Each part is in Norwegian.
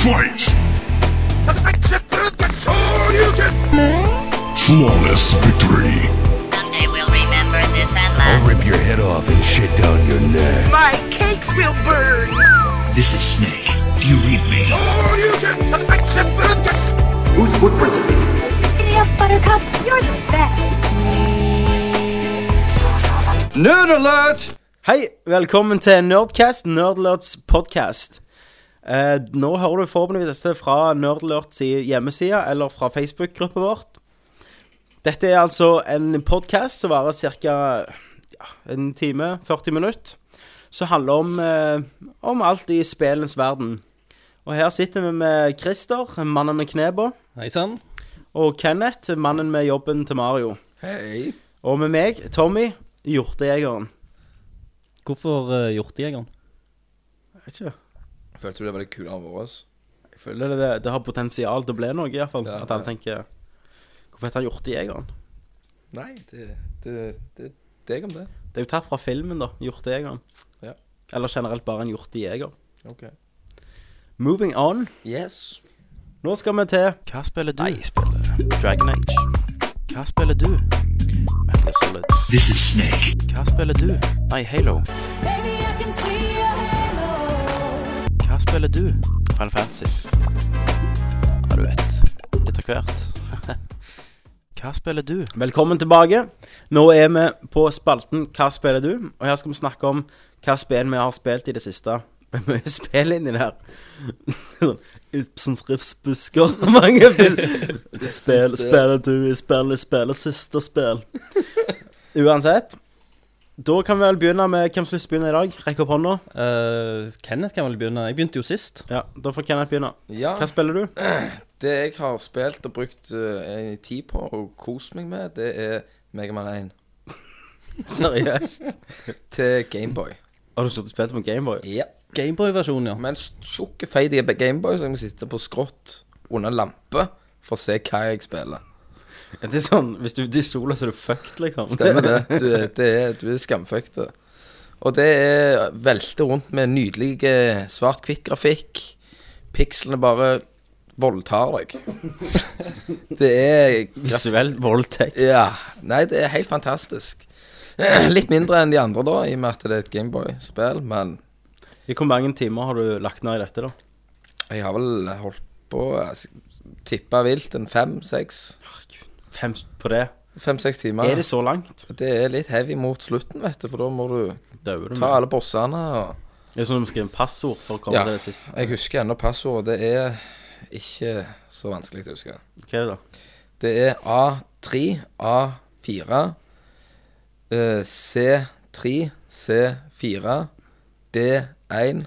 Fight! Flawless victory. I'll rip your head off and shit down your neck. My cakes will burn! This is Snake. Do you read me? Giddy up, Buttercup. You're the best. Nerd alert! Hei, velkommen til Nerdcast, Nerdlerts podcast. Eh, nå hører du forhåpentligvis dette fra Nerdlerts hjemmeside eller fra Facebook-gruppa vårt. Dette er altså en podcast som varer ca. Ja, en time, 40 minutter. Som handler om, eh, om alt i spillens verden. Og her sitter vi med Christer, mannen med knebå. Hei sann. og Kenneth, mannen med jobben til Mario. Hei. Og med meg, Tommy, hjortejegeren. Hvorfor uh, hjortejegeren? Vet ikke. Følte du det var litt kulere enn vårt? Jeg føler det, det har potensial til å bli noe, iallfall. Ja, At alle tenker Hvorfor heter han Hjortejegeren? Nei, det, det, det er deg om det. Det er jo tatt fra filmen, da. Hjortejegeren. Ja. Eller generelt bare en hjortejeger. Ok. Moving on. Yes. Nå skal vi til Hva spiller du? Jeg spiller Dragon Age. Hva spiller du? Metal Solid. This is Snake. Hva spiller du? Nei, Halo. Hva spiller du? Final Fantasy. Ja, du vet. Litt av hvert. Hva spiller du? Velkommen tilbake. Nå er vi på spalten Hva spiller du? Og her skal vi snakke om hva spill vi har spilt i det siste. Det er mye spill inni der. Sånn Ibsens rifsbusker. Mange spill spiller du i spillet, spiller siste spill. Uansett. Da kan vi vel begynne med hvem som har lyst til å begynne i dag. Rekk opp hånda. Uh, Kenneth kan vel begynne. Jeg begynte jo sist. Ja, Da får Kenneth begynne. Ja, Hva spiller du? det jeg har spilt og brukt uh, en tid på og kost meg med, det er Megaman 1 Seriøst? til Gameboy. Har du sittet og spilt med Gameboy? Ja. Gameboy-versjonen, ja. Med en tjukk, feit Gameboy, så jeg må sitte på skrått under en lampe for å se hva jeg spiller. Det er sånn, Hvis du er ute i sola, så er du fucked, liksom. Stemmer det. Du, er- det er, du er skamfucked. Og det er velter rundt med nydelig eh, svart-hvitt-grafikk. Pikslene bare voldtar deg. Det er Visuelt voldtekt. Ja. Nei, det er helt fantastisk. Litt mindre enn de andre, da, i og med at det er et Gameboy-spill. Men I hvor mange timer har du lagt ned i dette, da? jeg har vel holdt på Tippa vilt en fem-seks Fem på det? Fem-seks timer. Er det så langt? Det er litt heavy mot slutten, vet du, for da må du Dauer du ta med? alle bossene. Og Det er sånn at du må skrive en passord for å komme Ja, til det siste. jeg husker ennå passordet. Det er ikke så vanskelig å huske. Hva er det, da? Det er A3, A4, eh, C3, C4, D1,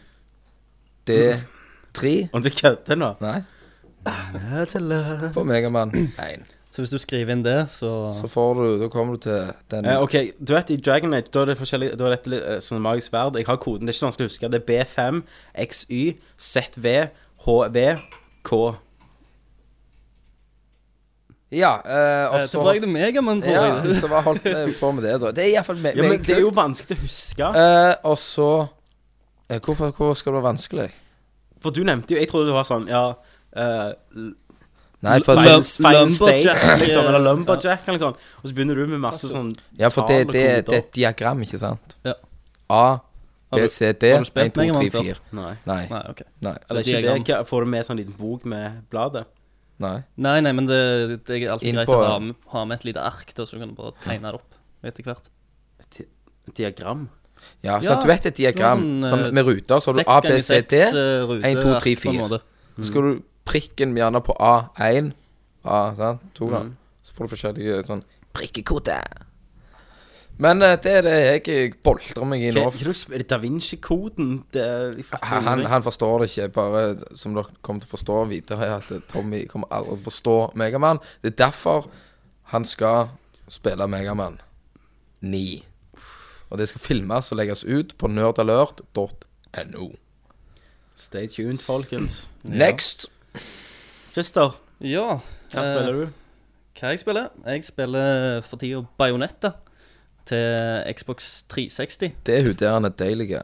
D3 Om du kødder nå? Nei, på Megaman 1. Så hvis du skriver inn det, så, Så får du Da kommer du til den Eh, ok, du vet i Dragon Age Da er det forskjellig Da er dette litt eh, sånn magisk sverd Jeg har koden, det er ikke så vanskelig å huske Det er B5, XY, ZV, HV, K Ja, eh, og Eh, så Tilbake til Megamann, tror Ja, jeg. så hva holdt vi på med det, da. Det er iallfall me Ja, men det er jo vanskelig å huske Eh, og så eh, hvorfor, hvorfor skal det være vanskelig? For du nevnte jo Jeg trodde det var sånn Ja eh, Nei, for, final stage Lumberjack, liksom, Eller Lumberjack eller sånn Og så begynner du med masse sånn ja, for det, det, det er et diagram, ikke sant? Ja. A, B, C, D, har du 1, spilt 2, Mega Man 3, før? 4. Nei Nei. Nei, ok. Nei. Eller ikke Diagram. det hva- Får du med sånn liten bok med bladet nei. Nei, nei, men det, det er alltid Inn greit på- å ha, med- ha med et lite ark, da, så du kan bare tegne det opp etter hvert. Et diagram Ja, Ja, sant, du vet et diagram som sånn, eh, med ruter, så har du A, B, C, D. seks, eh, 1, 2, 3, ark, på en 4. måte. Så skal du prikken gjerne på A1, A, sant? To, da. Mm. Så får du forskjellige sånn prikkekode. Men eh, det er det jeg boltrer meg i nå. hva er det du- Er det Da Vinci-koden? Det Jeg fatter Han, han, ingenting. han forstår det ikke. Bare som dere kommer til å forstå videre, er at Tommy kommer aldri til å forstå Megaman. Det er derfor han skal spille Megaman 9. Og det skal filmes og legges ut på nerdalert.no. Stay tuned, folkens. Next. Christer, Ja. hva eh, spiller du? Hva jeg spiller? Jeg spiller for tida Bajonetta til Xbox 360. Det er hun der han er deilig. Det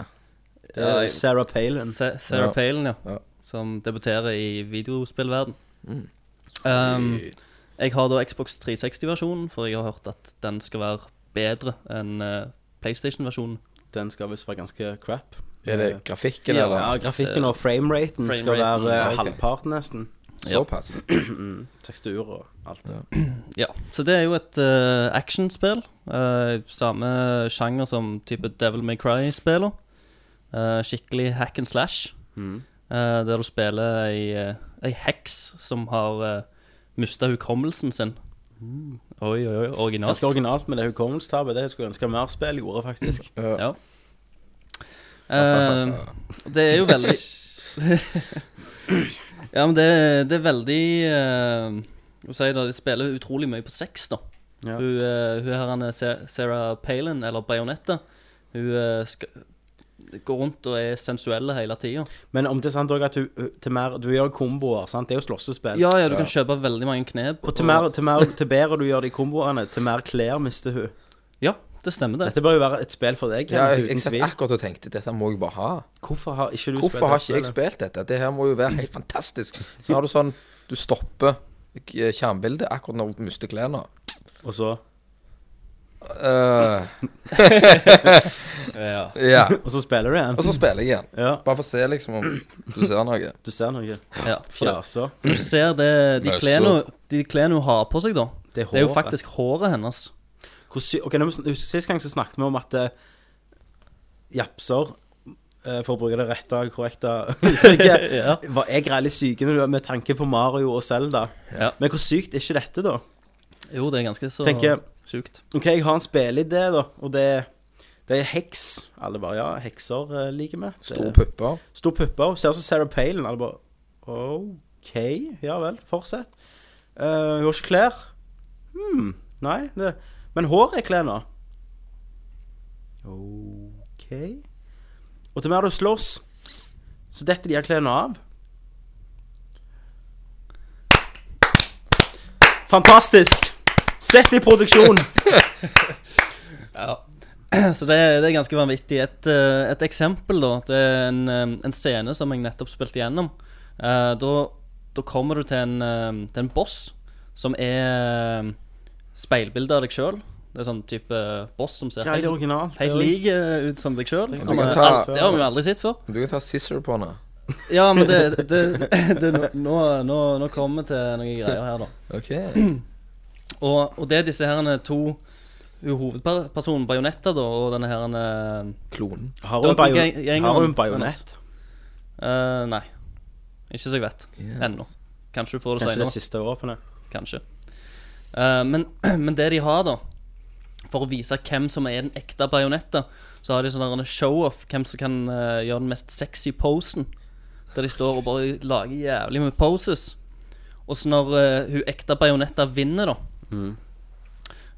er Ja, Sarah Palin. Sa- Sarah Ja. Palin, ja. Ja. Som debuterer i videospillverden. Mm. Um, jeg har da Xbox 360-versjonen, for jeg har hørt at den skal være bedre enn uh, PlayStation-versjonen. Den skal visst være ganske crap. Er det grafikken, eller? Ja, grafikken og frameraten skal være ja, eh, halvparten, nesten. Såpass. Tekstur og alt det. Ja, så det er jo et uh, actionspill. Uh, samme sjanger som type Devil May Cry-spiller. Uh, skikkelig hack and slash. Mm. Uh, der du spiller ei, ei heks som har uh, mista hukommelsen sin. Oi, oi, oi, originalt. Ganske originalt med det hukommelstapet. Det skulle jeg ønske mer spill gjorde, faktisk. Ja. Eh, det er jo veldig Ja, men det, det er veldig uh, Hva sier det, De spiller utrolig mye på sex, da. Ja. Hun, uh, hun her er Sa- Sarah Palin, eller Bajonetta, hun uh, skal går rundt og er sensuelle hele tida. Men om det er sant òg at du, til mer, du gjør komboer, sant? Det er jo slåssespill. Ja, ja, du kan kjøpe veldig mange knep. Og til, mer, til, mer, til bedre du gjør de komboene, til mer klær mister hun. Ja, det stemmer, det. Dette bør jo være et spill for deg. Ja, jeg, jeg satt akkurat og tenkte dette må jeg bare ha. Hvorfor har ikke du Hvorfor spilt har ikke jeg spilt dette? Det her må jo være helt fantastisk. Så har du sånn Du stopper eh, skjermbildet akkurat når du mister klærne. Og så, Uh, Ja. ja. og så spiller du igjen? Og så spiller jeg igjen. Ja, Bare for å se liksom om du ser noe. du ser noe. ja. Fjaser. du ser det De klærne hun har på seg, da. Det er Det er jo faktisk håret hennes. Hvor sy ok, nå vi Sist gang så snakket vi om at uh, japser, eh, for å bruke det rette, korrekte uttrykket, Ja. var er greielig syke med tanke på Mario og Zelda. Ja. Men hvor sykt er ikke dette, da? Jo, det er ganske så Tenker- sykt. Ok, jeg har en spilleidé, da, og det, det er heks. Alle bare Ja, hekser uh, liker vi. Store pupper. Stor pupper. Ser ut som Sarah Palin. Alle bare OK, ja vel, fortsett. Uh, hun har ikke klær. Hm, nei. Det. Men hår er klær nå. OK. Og til mer du slåss, så detter de her klærne av. Fantastisk! Sett i produksjon! Ja. Så det, det er ganske vanvittig. Et, eh, et eksempel, da. Det er en, eh, en scene som jeg nettopp spilte igjennom. Eh, Da, da kommer du til en, til en boss som er speilbilde av deg sjøl. Det er sånn type boss som ser helt, originalt. helt lik eh, ut som deg sjøl. Det kan ta- Det har vi jo aldri sett før. Du kan ta scissor på henne. Ja, men det, det, det, det Nå, nå, nå kommer vi til noen greier her, da. OK. Og, og det er disse her to hun hovedpersonen, Bajonetta, da, og denne her eh, Klonen. Har hun, bajo har hun bajonett? eh, Nei. Ikke så jeg vet. Ennå. Kanskje du får det Kanskje det senere. siste våpenet? Kanskje. Eh, men, men det de har, da For å vise hvem som er den ekte bajonetta, så har de sånn show-off. Hvem som kan uh, gjøre den mest sexy posen. Der de står og bare lager jævlig med poses. Og så når uh, hun ekte bajonetta vinner, da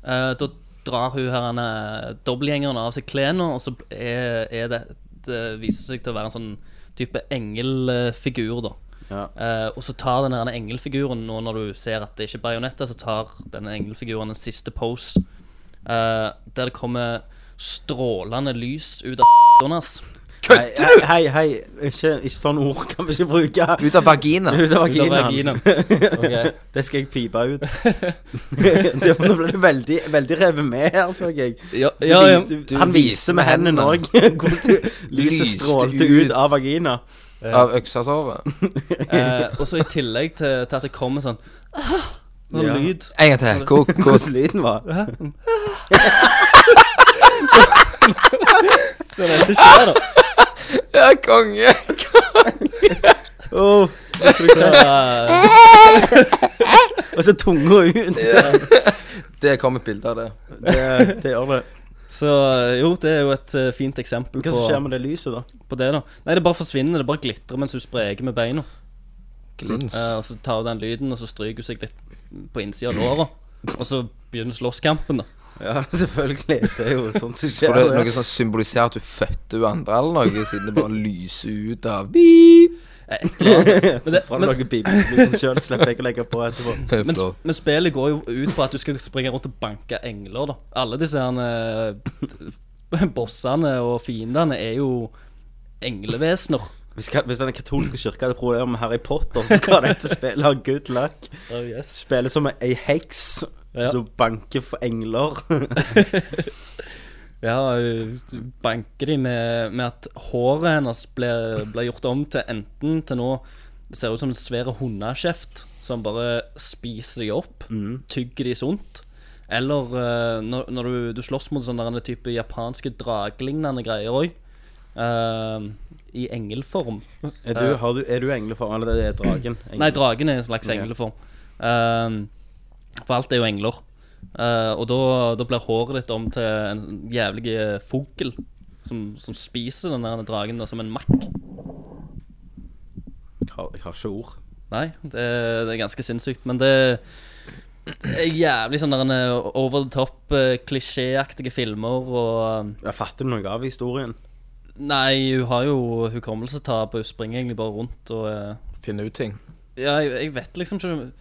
eh, Da drar hun her er dobbeltgjengeren av seg klærne, og så er, er det Det viser seg til å være en sånn type engelfigur, da. Ja. Eh, og så tar den denne engelfiguren Nå når du ser at det ikke er bajonetta, så tar denne engelfiguren en siste pose. eh, der det kommer strålende lys ut av hennes. Kødder Hei, du?! hei, hei. Ikke, ikke sånn ord kan vi ikke bruke. Ut av vagina. Ut av Ut av vaginaen. Okay. Det skal jeg pipe ut. det, nå ble du veldig, veldig revet med her, så jeg. Ja, Du, ja, ja. du, Du han viste med hendene. òg hvordan lyset strålte ut. ut av vagina. Av øksasovet. Eh, og så i tillegg til, til at det kommer sånn ah, Noe Ja. lyd. En gang til. Hvor, hvor, Hvordan lyden var. Det er dette skjer, da. Ja, konge! Oh, eh, og så tunga ut. Det kom et bilde av det. Det, det gjør det. Så eh, jo, det er jo et uh, fint eksempel Hva på, som skjer med det lyset, da? på det. da Nei, det bare forsvinner. Det bare glitrer mens hun spreker med beina. Glins. Eh, og så tar hun den lyden, og så stryker hun seg litt på innsida av låra. Og så begynner slåsskampen, da. Ja, selvfølgelig. Det er jo sånt som Tror skjer. du det er noe som symboliserer at du fødte hun andre eller noe, siden det bare lyser ut av Beep. Et eller annet. Men, det, Fra men, noen bibellyden sjøl slipper jeg å legge på etterpå. men, men spillet går jo ut på at du skal springe rundt og banke engler, da. Alle disse her eh, bossene og fiendene er jo englevesener. Hvis, hvis den katolske kirka hadde problemer med Harry Potter, så skal dette spillet ha good luck. Spille som ei heks Ja. som banker for engler. Ja, du banker de med, med at håret hennes ble, ble, gjort om til enten til nå Det ser ut som en svær hundekjeft som bare spiser de opp, tygger de sunt. Eller eh, når, når du, du slåss mot sånne type japanske dragelignende greier òg. I engelform. Er du, har du, er du engleform, eller det er dragen? Engel. Nei, dragen er en slags engleform. Uh, for alt er jo engler. Eh, og da, da blir håret ditt om til en sånn jævlig fugl som, som spiser den der dragen da, som en makk. Jeg har, jeg har ikke ord. Nei, det, det er ganske sinnssykt. Men det, det er jævlig sånn der en eh, over the top, uh, klisjéaktige filmer og Jeg fatter du noe av historien? Nei, hun har jo hukommelsestap, og hun springer egentlig bare rundt og eh, Finne ut ting. Ja, jeg, jeg vet liksom ikke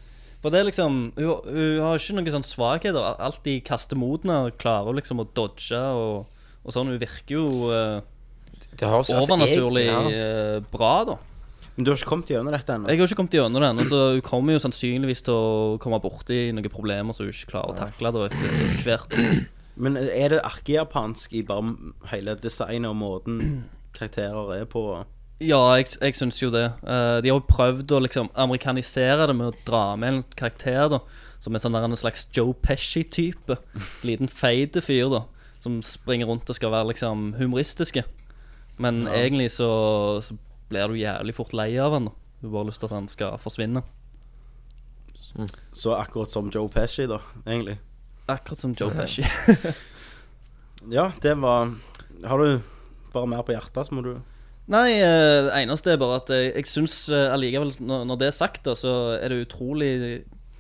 For det er liksom Hun, hun har ikke noen sånn svakheter. Kaster mot henne, klarer liksom å dodge og, og sånn. Hun virker jo uh, Det høres altså, overnaturlig jeg- ja. eh, bra, da. Men du har ikke kommet gjennom dette ennå? Jeg har ikke kommet gjennom det ennå, så hun kommer jo sannsynligvis til å komme borti noen problemer som hun ikke klarer å takle da etter, etter hvert. Men er det arkejapansk i bare hele designet og måten karakterer er på? Ja, jeg, jeg syns jo det. Uh, de har jo prøvd å liksom amerikanisere det med å dra med en karakter, da. Som er sånn der en slags Joe Pesci-type. Liten feite fyr, da. Som springer rundt og skal være liksom humoristiske. Men egentlig så, så blir du jævlig fort lei av han. da Du har bare lyst til at han skal forsvinne. Så akkurat som Joe Pesci, da, egentlig. Akkurat som Joe Pesci. Ja, det var Har du bare mer på hjertet, så må du Nei, eh, det eneste er bare at jeg, jeg syns eh, allikevel, når, når det er sagt, da, så er det utrolig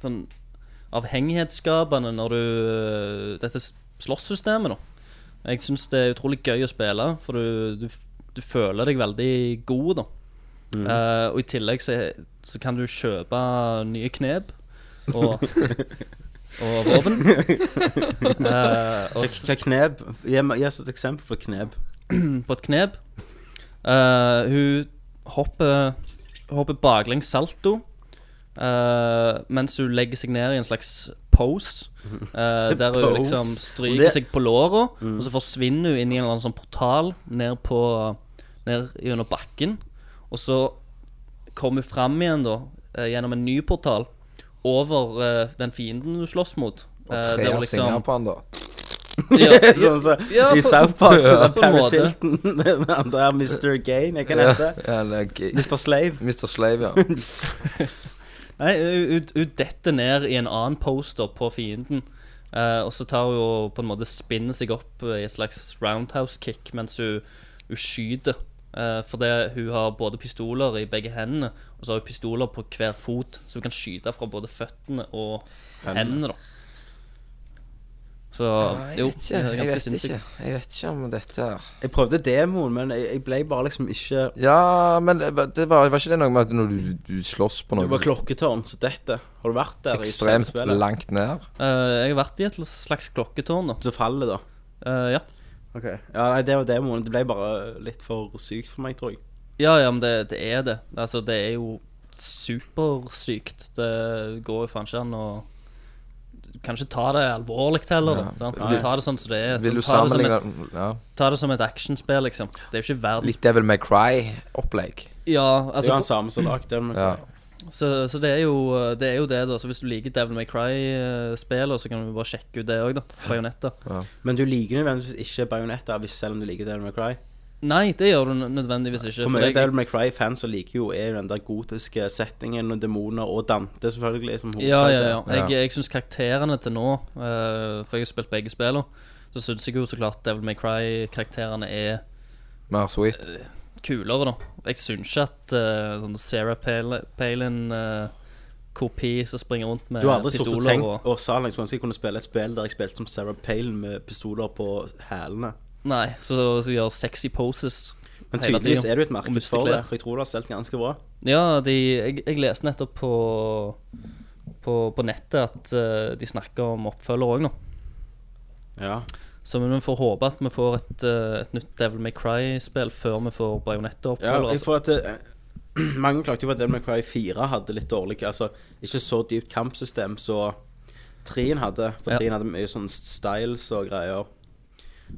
sånn avhengighetsskapende når du eh, Dette slåsssystemet, da. Jeg syns det er utrolig gøy å spille, for du, du, du føler deg veldig god, da. Eh, og i tillegg så, så kan du kjøpe nye knep og, og våpen. uh, Hva knep? Gi oss et eksempel på et knep. på et knep. Eh, hun hopper, hopper baklengs salto uh, mens hun legger seg ned i en slags pose. Uh, der hun liksom liksom Det- stryker seg på låra, og så forsvinner hun inn i en eller annen sånn portal ned på Ned gjennom bakken. Og så kommer hun fram igjen, da, gjennom en ny portal, over den fienden du slåss mot. Og tre der hun singer på han, da. Ja, Sånn som ja, i på- South Park. Ja, en Paris måte. Hilton. Den andre er Mr. Gain. Hva kan det hete? Ja, eller Mr. Slave. Mr. Slave, ja. Nei, hun, detter ned i en annen poster på fienden. Uh, og så tar hun og på en måte spinner seg opp i et slags roundhouse-kick mens hun, hun skyter. Uh, fordi hun har både pistoler i begge hendene, og så har hun pistoler på hver fot. Så hun kan skyte fra både føttene og hendene, da. Så Jeg jo, vet det ikke. er ganske vet sinnssykt. ikke. Jeg vet ikke om dette her Jeg prøvde demoen, men jeg, jeg ble bare liksom ikke Ja, men det var, det var ikke det noe med at når du, du slåss på Det Du var klokketårn, så dette Har du vært der i ekstremt langt ned Uh, jeg har vært i et slags klokketårn, da. Så faller da. Uh, ja. Ok Ja, nei, det var demoen. Det ble bare litt for sykt for meg, tror jeg. Ja, ja, men det, det er det. Altså, det er jo supersykt. Det går jo faen ikke an å kan ikke ta det alvorlig heller. Ja. Sant? Du tar ta det sånn som det er. Vil du ta, det som sammenligne et, ja. ta det som et actionspill, liksom. Det er jo ikke verdens Litt Devil May Cry-opplegg. Ja, Det er jo han samme som lagde Cry. Ja. så, så det er jo det er jo det, da. Så hvis du liker Devil May Cry-spillet, så kan du bare sjekke ut det òg, da. Bajonetta. Men du liker nødvendigvis ikke Bajonetta, selv om du liker Devil May Cry. Nei, det gjør du nødvendigvis ikke. For meg, Devil May Cry-fans som liker jo er den der gotiske settingen og demoner og Dante, selvfølgelig, som Ja, ja, ja. Jeg, jeg syns karakterene til nå uh, For jeg har spilt begge spillene. Så syns jeg jo så klart Devil May Cry-karakterene er Mer sweet. kulere, da. Jeg syns ikke at uh, sånn Sarah Palin, Palin kopi som springer rundt med pistoler. Du har aldri sittet og tenkt og sa Salen, jeg skulle ønske jeg kunne spille et spill der jeg spilte som Sarah Palin med pistoler på hælene. Nei, så, så gjør sexy poses. Men hele tydeligvis tiden. er du et marked for det, for jeg tror du har solgt ganske bra. Ja, de, jeg, jeg leste nettopp på, på, på nettet at uh, de snakker om oppfølger òg nå. Ja. Så vi får håpe at vi får et, eh, et nytt Devil May Cry-spill før vi får Ja, Bajonetta-oppfølger. jeg altså. får at det, Mange klagde jo på at Devil May Cry 4 hadde litt dårlig Altså, ikke så dypt kampsystem så 3-en hadde. For Ja. 3-en hadde mye sånn styles og greier.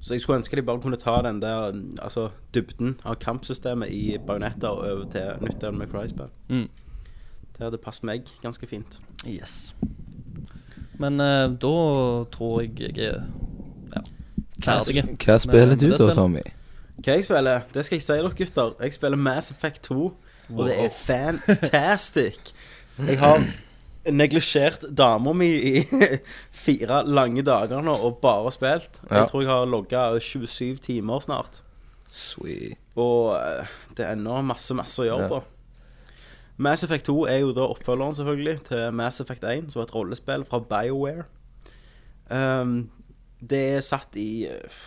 Så jeg skulle ønske de bare kunne ta den der Altså dybden av kampsystemet i bajonetter og over til nytt Devil May Cry-spill. Mm. Det hadde passet meg ganske fint. Yes. Men eh, da tror jeg jeg er ja, ferdig. Hva spiller du da. Tommy? Hva jeg spiller, det skal jeg si dere, gutter. Jeg spiller Mass Effect 2, og det er fantastic. Jeg har neglisjert dama mi i fire lange dager nå og bare spilt. Jeg tror jeg har logga 27 timer snart. Sweet. Og eh, det er ennå masse, masse å gjøre på. Mass Effect 2 er jo da oppfølgeren selvfølgelig til Mass Effect 1, som er et rollespill fra BioWare. Um, det er satt i eh,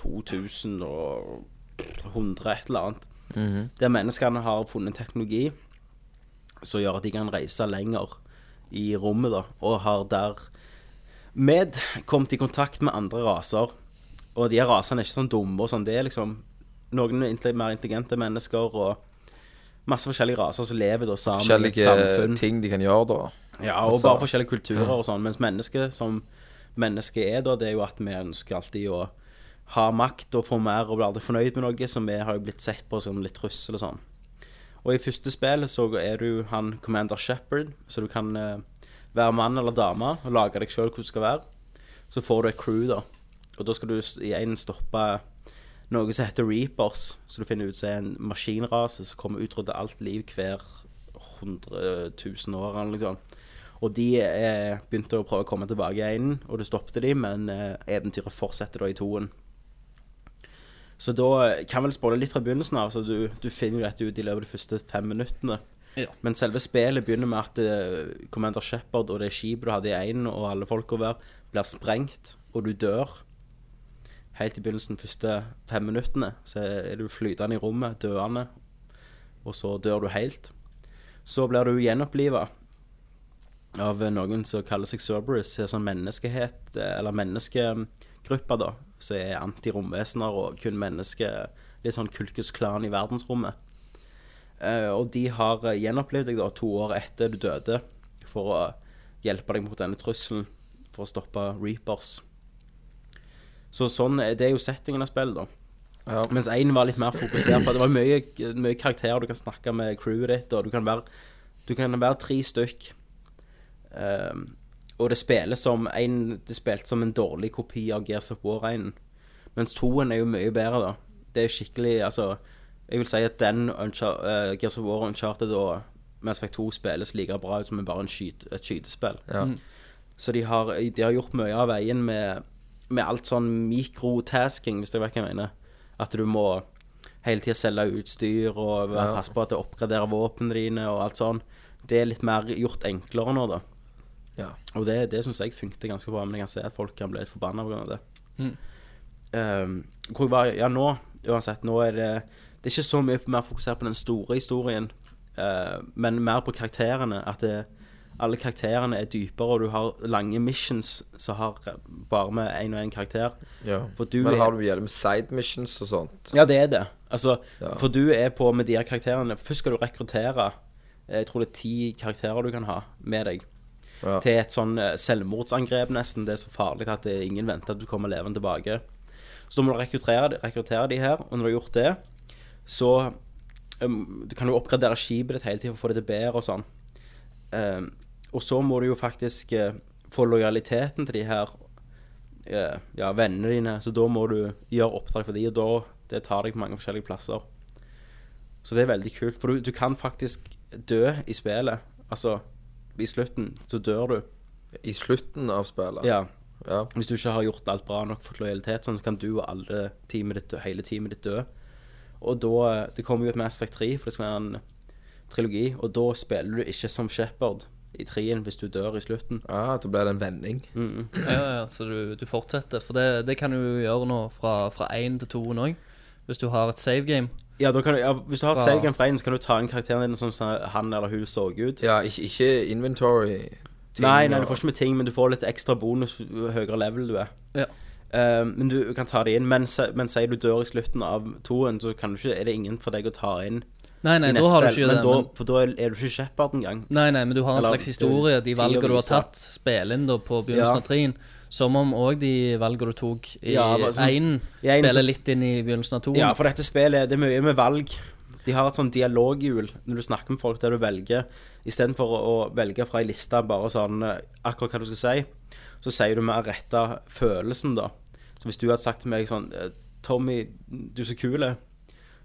2100 et eller annet. Der menneskene har funnet teknologi som gjør at de kan reise lenger i rommet, da, og har der med kommet i kontakt med andre raser. Og de her rasene er ikke sånn dumme og sånn. Det er liksom noen mer intelligente mennesker og masse forskjellige raser som lever da sammen i et Forskjellige samfunn. ting de kan gjøre da. Ja, og Altså, bare forskjellige kulturer og sånn. Mens mennesket som mennesket er, da, det er jo at vi ønsker alltid å ha makt og få mer og blir aldri fornøyd med noe, som vi har jo blitt sett på som litt trussel og sånn. Og i første spill så er du han Commander Shepherd, så du kan eh, være mann eller dame og lage deg sjøl hvor du skal være. Så får du et crew, da. Og da skal du igjen stoppe noe som heter Reapers, så du finner ut som er en maskinrase som kommer og utrydder alt liv hver 100 000 år eller noe sånt. Og de eh, begynte å prøve å komme tilbake i einen, og du stoppet de, men eh, eventyret fortsetter da i toen. Så da eh, kan vel spoile litt fra begynnelsen av, så du, du finner jo dette ut i løpet av de første fem minuttene. Ja. Men selve spillet begynner med at eh, Commander Shepherd og det skipet du hadde i einen, og alle folka der, blir sprengt, og du dør. Helt i begynnelsen, de første fem minuttene, så er du flytende i rommet, døende, og så dør du helt. Så blir du gjenoppliva av noen som kaller seg Cerberus, er sånn menneskehet, eller menneskegrupper, da, som er anti-romvesener og kun mennesker, litt sånn kulkusklan i verdensrommet. Eh, og de har eh, gjenopplevd deg da to år etter du døde, for å hjelpe deg mot denne trusselen, for å stoppe Reapers. Så sånn, er- det er jo settingen av spillet, da. Ja. Mens én var litt mer fokusert på Det var mye, mye karakterer du kan snakke med crewet ditt, og du kan være, du kan være tre stykk. Ehm, og det spiller som en, Det spilte som en dårlig kopi av Gears of War 1. Mens toen er jo mye bedre, da. Det er skikkelig Altså, jeg vil si at den Unchar eh, Gears of War Uncharted og Mass Effect 2 spilles like bra ut som bare en skyt, et skytespill. Ja. Så de har, de har gjort mye av veien med, med alt sånn mikrotasking, hvis du vet hva jeg mener. At du må hele tida selge utstyr og Ja. passe på at du oppgraderer våpnene dine og alt sånn. Det er litt mer gjort enklere nå, da. Ja. Og det, det syns jeg funket ganske bra, men jeg kan se at folk kan bli litt forbanna pga. det. Um, hvor jeg var, ja, nå, uansett, nå er det Det er ikke så mye mer fokusert på den store historien, uh, men mer på karakterene. At det, alle karakterene er dypere, og du har lange missions som har bare med én og én karakter. ja. For du Men har du gjennom side missions og sånt? Ja, det er det. Altså, Ja. For du er på med de her karakterene Først skal du rekruttere eh, Jeg tror det er ti karakterer du kan ha med deg. Ja. Til et sånn eh, selvmordsangrep, nesten. Det er så farlig at det, ingen venter at du kommer levende tilbake. Så da må du rekruttere, rekruttere de her, og når du har gjort det, så um, du kan du oppgradere skipet ditt hele tiden for å få det til bedre og sånn. Um, og så må du jo faktisk uh, få lojaliteten til de her uh, ja, vennene dine, så da må du gjøre oppdrag for de, og da det tar deg på mange forskjellige plasser. Så det er veldig kult, for du, du kan faktisk dø i spillet. Altså, i slutten så dør du. I slutten av spillet? Ja. Ja. Hvis du ikke har gjort alt bra nok for lojalitet, sånn, så kan du og alle teamet ditt, hele teamet ditt dø. Og da Det kommer jo et Mass Effect 3, for det skal være en trilogi, og da spiller du ikke som Shepherd i trien hvis du dør i slutten. ja, da blir det en vending. Ja, ja, ja, så du, du fortsetter. For det, det kan du jo gjøre nå fra, én 1 til 2 òg. Hvis du har et save game, Ja, da kan du, ja, Hvis du har Fra- save fra en, så kan du ta inn karakteren din som som han eller hun så ut. Ja, ikke, ikke inventory. ting Nei, nei, du får ikke med ting, men du får litt ekstra bonus jo høyere level du er. Ja. Eh, men du kan ta det inn. Men, se- men sier du dør i slutten av toen, så kan du ikke, er det ingen for deg å ta inn. Nei, nei, i da neste har du spill, ikke men det. Da, Men, for da er er du ikke Shepherd engang. nei, nei, men du har en Eller, slags historie. De valgene du har tatt, spiller inn da på begynnelsen Ja. av treen. Som om òg de valgene du tok i Ja, sånn- én, spiller litt inn i begynnelsen av to. Ja, for dette spillet det er mye med valg. De har et sånn dialoghjul når du snakker med folk der du velger Istedenfor å, velge fra ei liste bare sånn eh, akkurat hva du skal si, så sier du mer retta følelsen, da. Så hvis du hadde sagt til meg sånn eh, Tommy, du er så kul,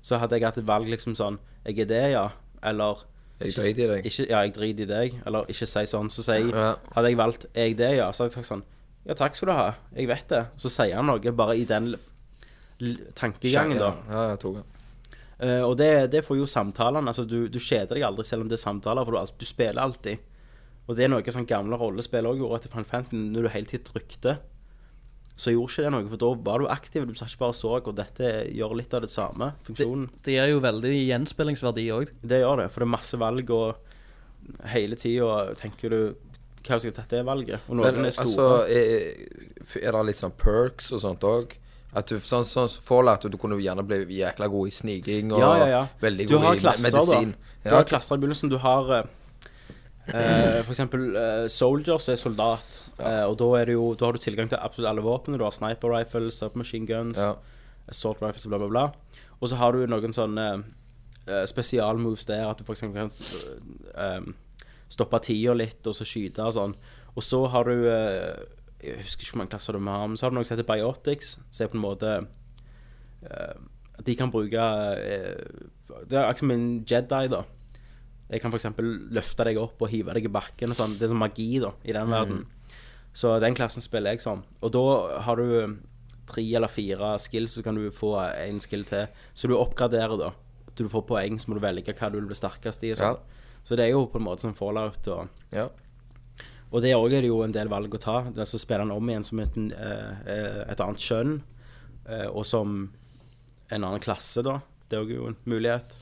så hadde jeg hatt et valg liksom sånn Jeg er det, ja. Eller Jeg driter i deg. Ikke, ja, jeg driter i deg. Eller ikke si sånn. Så sier Ja. Hadde jeg valgt jeg det, ja, så hadde jeg sagt sånn Ja, takk skal du ha. Jeg vet det. Så sier han noe bare i den tankegangen, da. Ja, jeg tok den. Eh, og det, det får jo samtalene. Altså, du, du kjeder deg aldri selv om det er samtaler, for du, alt- du spiller alltid. Og det er noe sånn gamle rollespill òg gjorde etter Final Fantasy. Når du hele tiden trykte, så gjorde ikke det noe, for da var du aktiv. Du satt ikke bare og så, og dette gjør litt av det samme. Funksjonen. Det gir jo veldig gjenspillingsverdi òg. Det gjør det, for det er masse valg, og hele tida tenker du Hva jeg tatt det valget? Og noen Men er store. altså, er, er det litt sånn perks og sånt òg? At du, sånn sånn som Fallout, du kunne gjerne bli jækla god i sniking og ja, ja, ja. veldig god har i klasser, medisin. da. Du har klasser i begynnelsen. Du har eh, eh, for eksempel eh, soldiers er soldat. Eh, og da, er det jo, da har du tilgang til absolutt alle våpnene. Du har sniper rifles, submachine guns, Ja. assault rifles bla, bla, bla. Og så har du noen sånne eh, spesialmoves der, at du eksempel kan um, stoppe tida litt, og så skyte og sånn. Og så har du eh, Jeg husker ikke hvor mange klasser du har, men så har du noe som heter biotics. Som er på en måte eh, At de kan bruke eh, Det er akkurat som en Jedi, da. Jeg kan f.eks. løfte deg opp og hive deg i bakken og sånn. Det er sånn magi, da, i den verden. Så den klassen spiller jeg sånn. Og da har du eh, tre eller fire skills, så kan du få en skill til. Så du oppgraderer, da. Du får poeng, så må du velge hva du vil bli sterkest i. Og sånn. Så det er jo på en måte som fallout. Og, Ja. og det òg er det jo en del valg å ta. Det er så spiller han om igjen som et, eh, et annet kjønn, eh, og som en annen klasse, da. Det er jo en mulighet.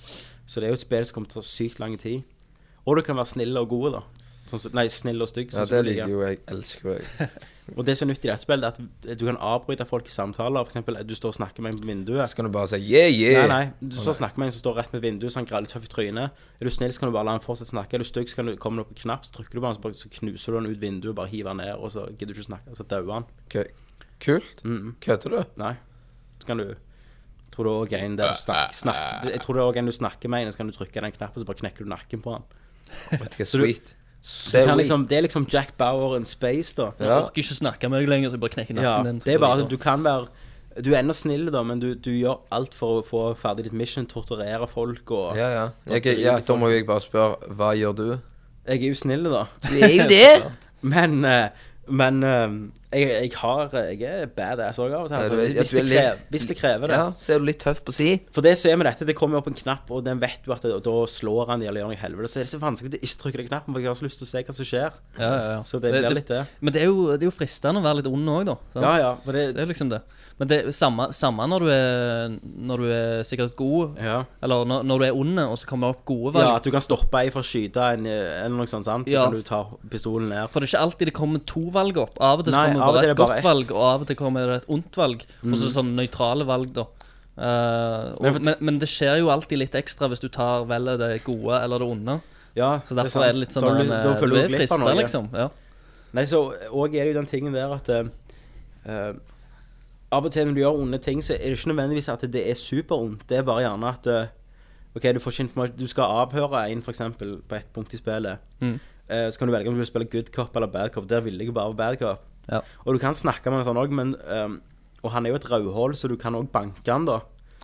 Så det er jo et spill som kommer til å ta sykt lang tid. Og du kan være snill og god, da. Sånn nei, snill og stygg. sånn ja, det liker jo jeg. Elsker jo jeg. Og det som er nytt i dette spillet, er at du kan avbryte folk i samtaler. For eksempel, du står og snakker med en på vinduet. Så kan du bare si yeah, yeah. Nei, nei, du står og snakker med en som står rett ved vinduet, så han graller tøff i trynet. Er du snill, så kan du bare la han fortsette å snakke. Er du stygg, så kan du komme opp på knapp, så trykker du på han, så, knuser du han ut vinduet, bare hiver han ned, og så gidder du ikke snakke, og så dauer han. Okay. Kult. Mm. Kødder du? Nei. Så kan du tror det også er en der du snakker, snakker Jeg tror det er en du snakker med en, så kan du trykke den knappen, så bare knekker du nakken på han. Vet du hva, sweet. Du er, liksom, det er liksom Jack Bauer in space, da. Jeg Ja. orker ikke snakke med deg lenger, så jeg bare knekker nakken Ja, din. det er bare at du kan være Du er ennå snill, da, men du, du gjør alt for å få ferdig ditt mission. Torturere folk og Ja, ja. Jeg, ja. Da må jeg bare spørre, hva gjør du? Jeg er jo snill, da. Du er jo det! Men, eh, men eh, jeg, jeg har Jeg er badass òg av og til. Altså, hvis, det litt- krever, hvis det krever det. Ja, så er du litt tøff på si. For det som er med dette, det kommer opp en knapp, og den vet du at det, og da slår han de eller gjør noe i helvete. Så er det så vanskelig å ikke trykke den knappen, for jeg har så lyst til å se hva som skjer. Ja, ja, ja. Så det blir litt det. Men det er, jo, det er jo fristende å være litt ond òg, da. sant? Ja, ja. For det, Det er liksom det. Men det er samme, samme når, du er, når du er sikkert god, ja. eller når, når du er ond, og så kommer det opp gode valg. ja, at du kan stoppe ei for å skyte en, eh, eller noe sånt, sant? så Ja. kan du ta pistolen ned. For det er ikke alltid det kommer to valg opp. Av og til så Nei, kommer av bare er et godt. Mm. valg, og av og til kommer det et ondt valg. Og så sånn nøytrale valg, da. Uh, og, Men men, men, det skjer jo alltid litt ekstra hvis du tar velger det gode eller det onde. Ja, Så derfor er, det litt sånn Så du- eh, da føler Du er glipp frista, noe. liksom. Ja. Nei, så Og er det jo den tingen der at eh, Av og til når du gjør onde ting, så er det ikke nødvendigvis at det er superondt. Det er bare gjerne at uh, OK, du får ikke informasjon Du skal avhøre en, f.eks., på et punkt i spillet. Mm. Uh, så kan du velge om du vil spille good cop eller bad cop. Der vil jeg bare være bad cop. Ja. Og du kan snakke med en sånn òg, men um, Og han er jo et rødhål, så du kan òg banke han, da.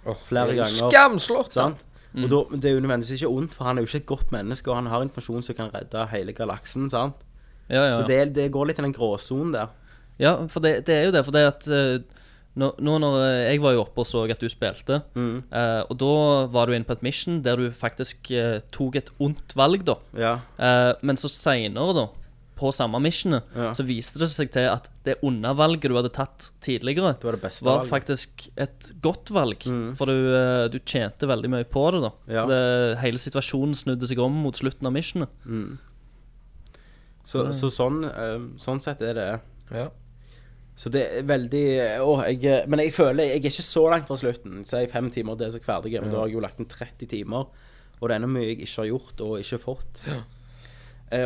Oh, Flere er ganger. Skamslått, Sant? Mm. Og da, Det er jo nødvendigvis ikke ondt, for han er jo ikke et godt menneske, og han har informasjon som kan redde hele galaksen. sant? Ja, ja, Så det, det går litt i den gråsonen der. ja, for det, det er jo det. For det at eh, nå, nå når jeg var jo oppe og så at du spilte, Mm. eh, og da var du inne på et mission der du faktisk eh, tok et ondt valg, da. Ja. Eh, men så seinere, da, på samme missionet, Ja. så viste det seg til at det undervalget du hadde tatt tidligere, Det var det beste var faktisk et godt valg. For du, eh, du tjente veldig mye på det, da. Ja. Det, hele situasjonen snudde seg om mot slutten av missionet. Så, så sånn, eh, sånn sett er det. Ja. Så det er veldig Åh, jeg, Men jeg føler jeg er ikke så langt fra slutten. Si fem timer, det er så ferdig. Men da har jeg jo lagt inn 30 timer. Og det er ennå mye jeg ikke har gjort og ikke fått. Eh,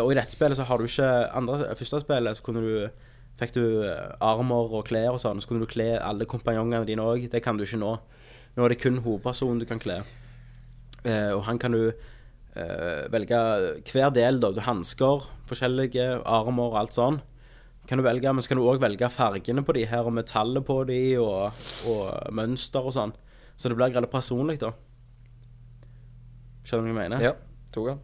og i dette spillet så har du ikke andre, Første spillet så kunne du Fikk du armer og klær og sånn, så kunne du kle alle kompanjongene dine òg. Det kan du ikke nå. Nå er det kun hovedpersonen du kan kle. Eh, og han kan du eh, velge hver del, da. Du hansker, forskjellige armer og alt sånn. Kan du velge, Men så kan du òg velge fargene på de her, og metallet på de, og, og mønster og sånn. Så det blir veldig personlig, da. Skjønner du hva jeg mener? ja. Tok han.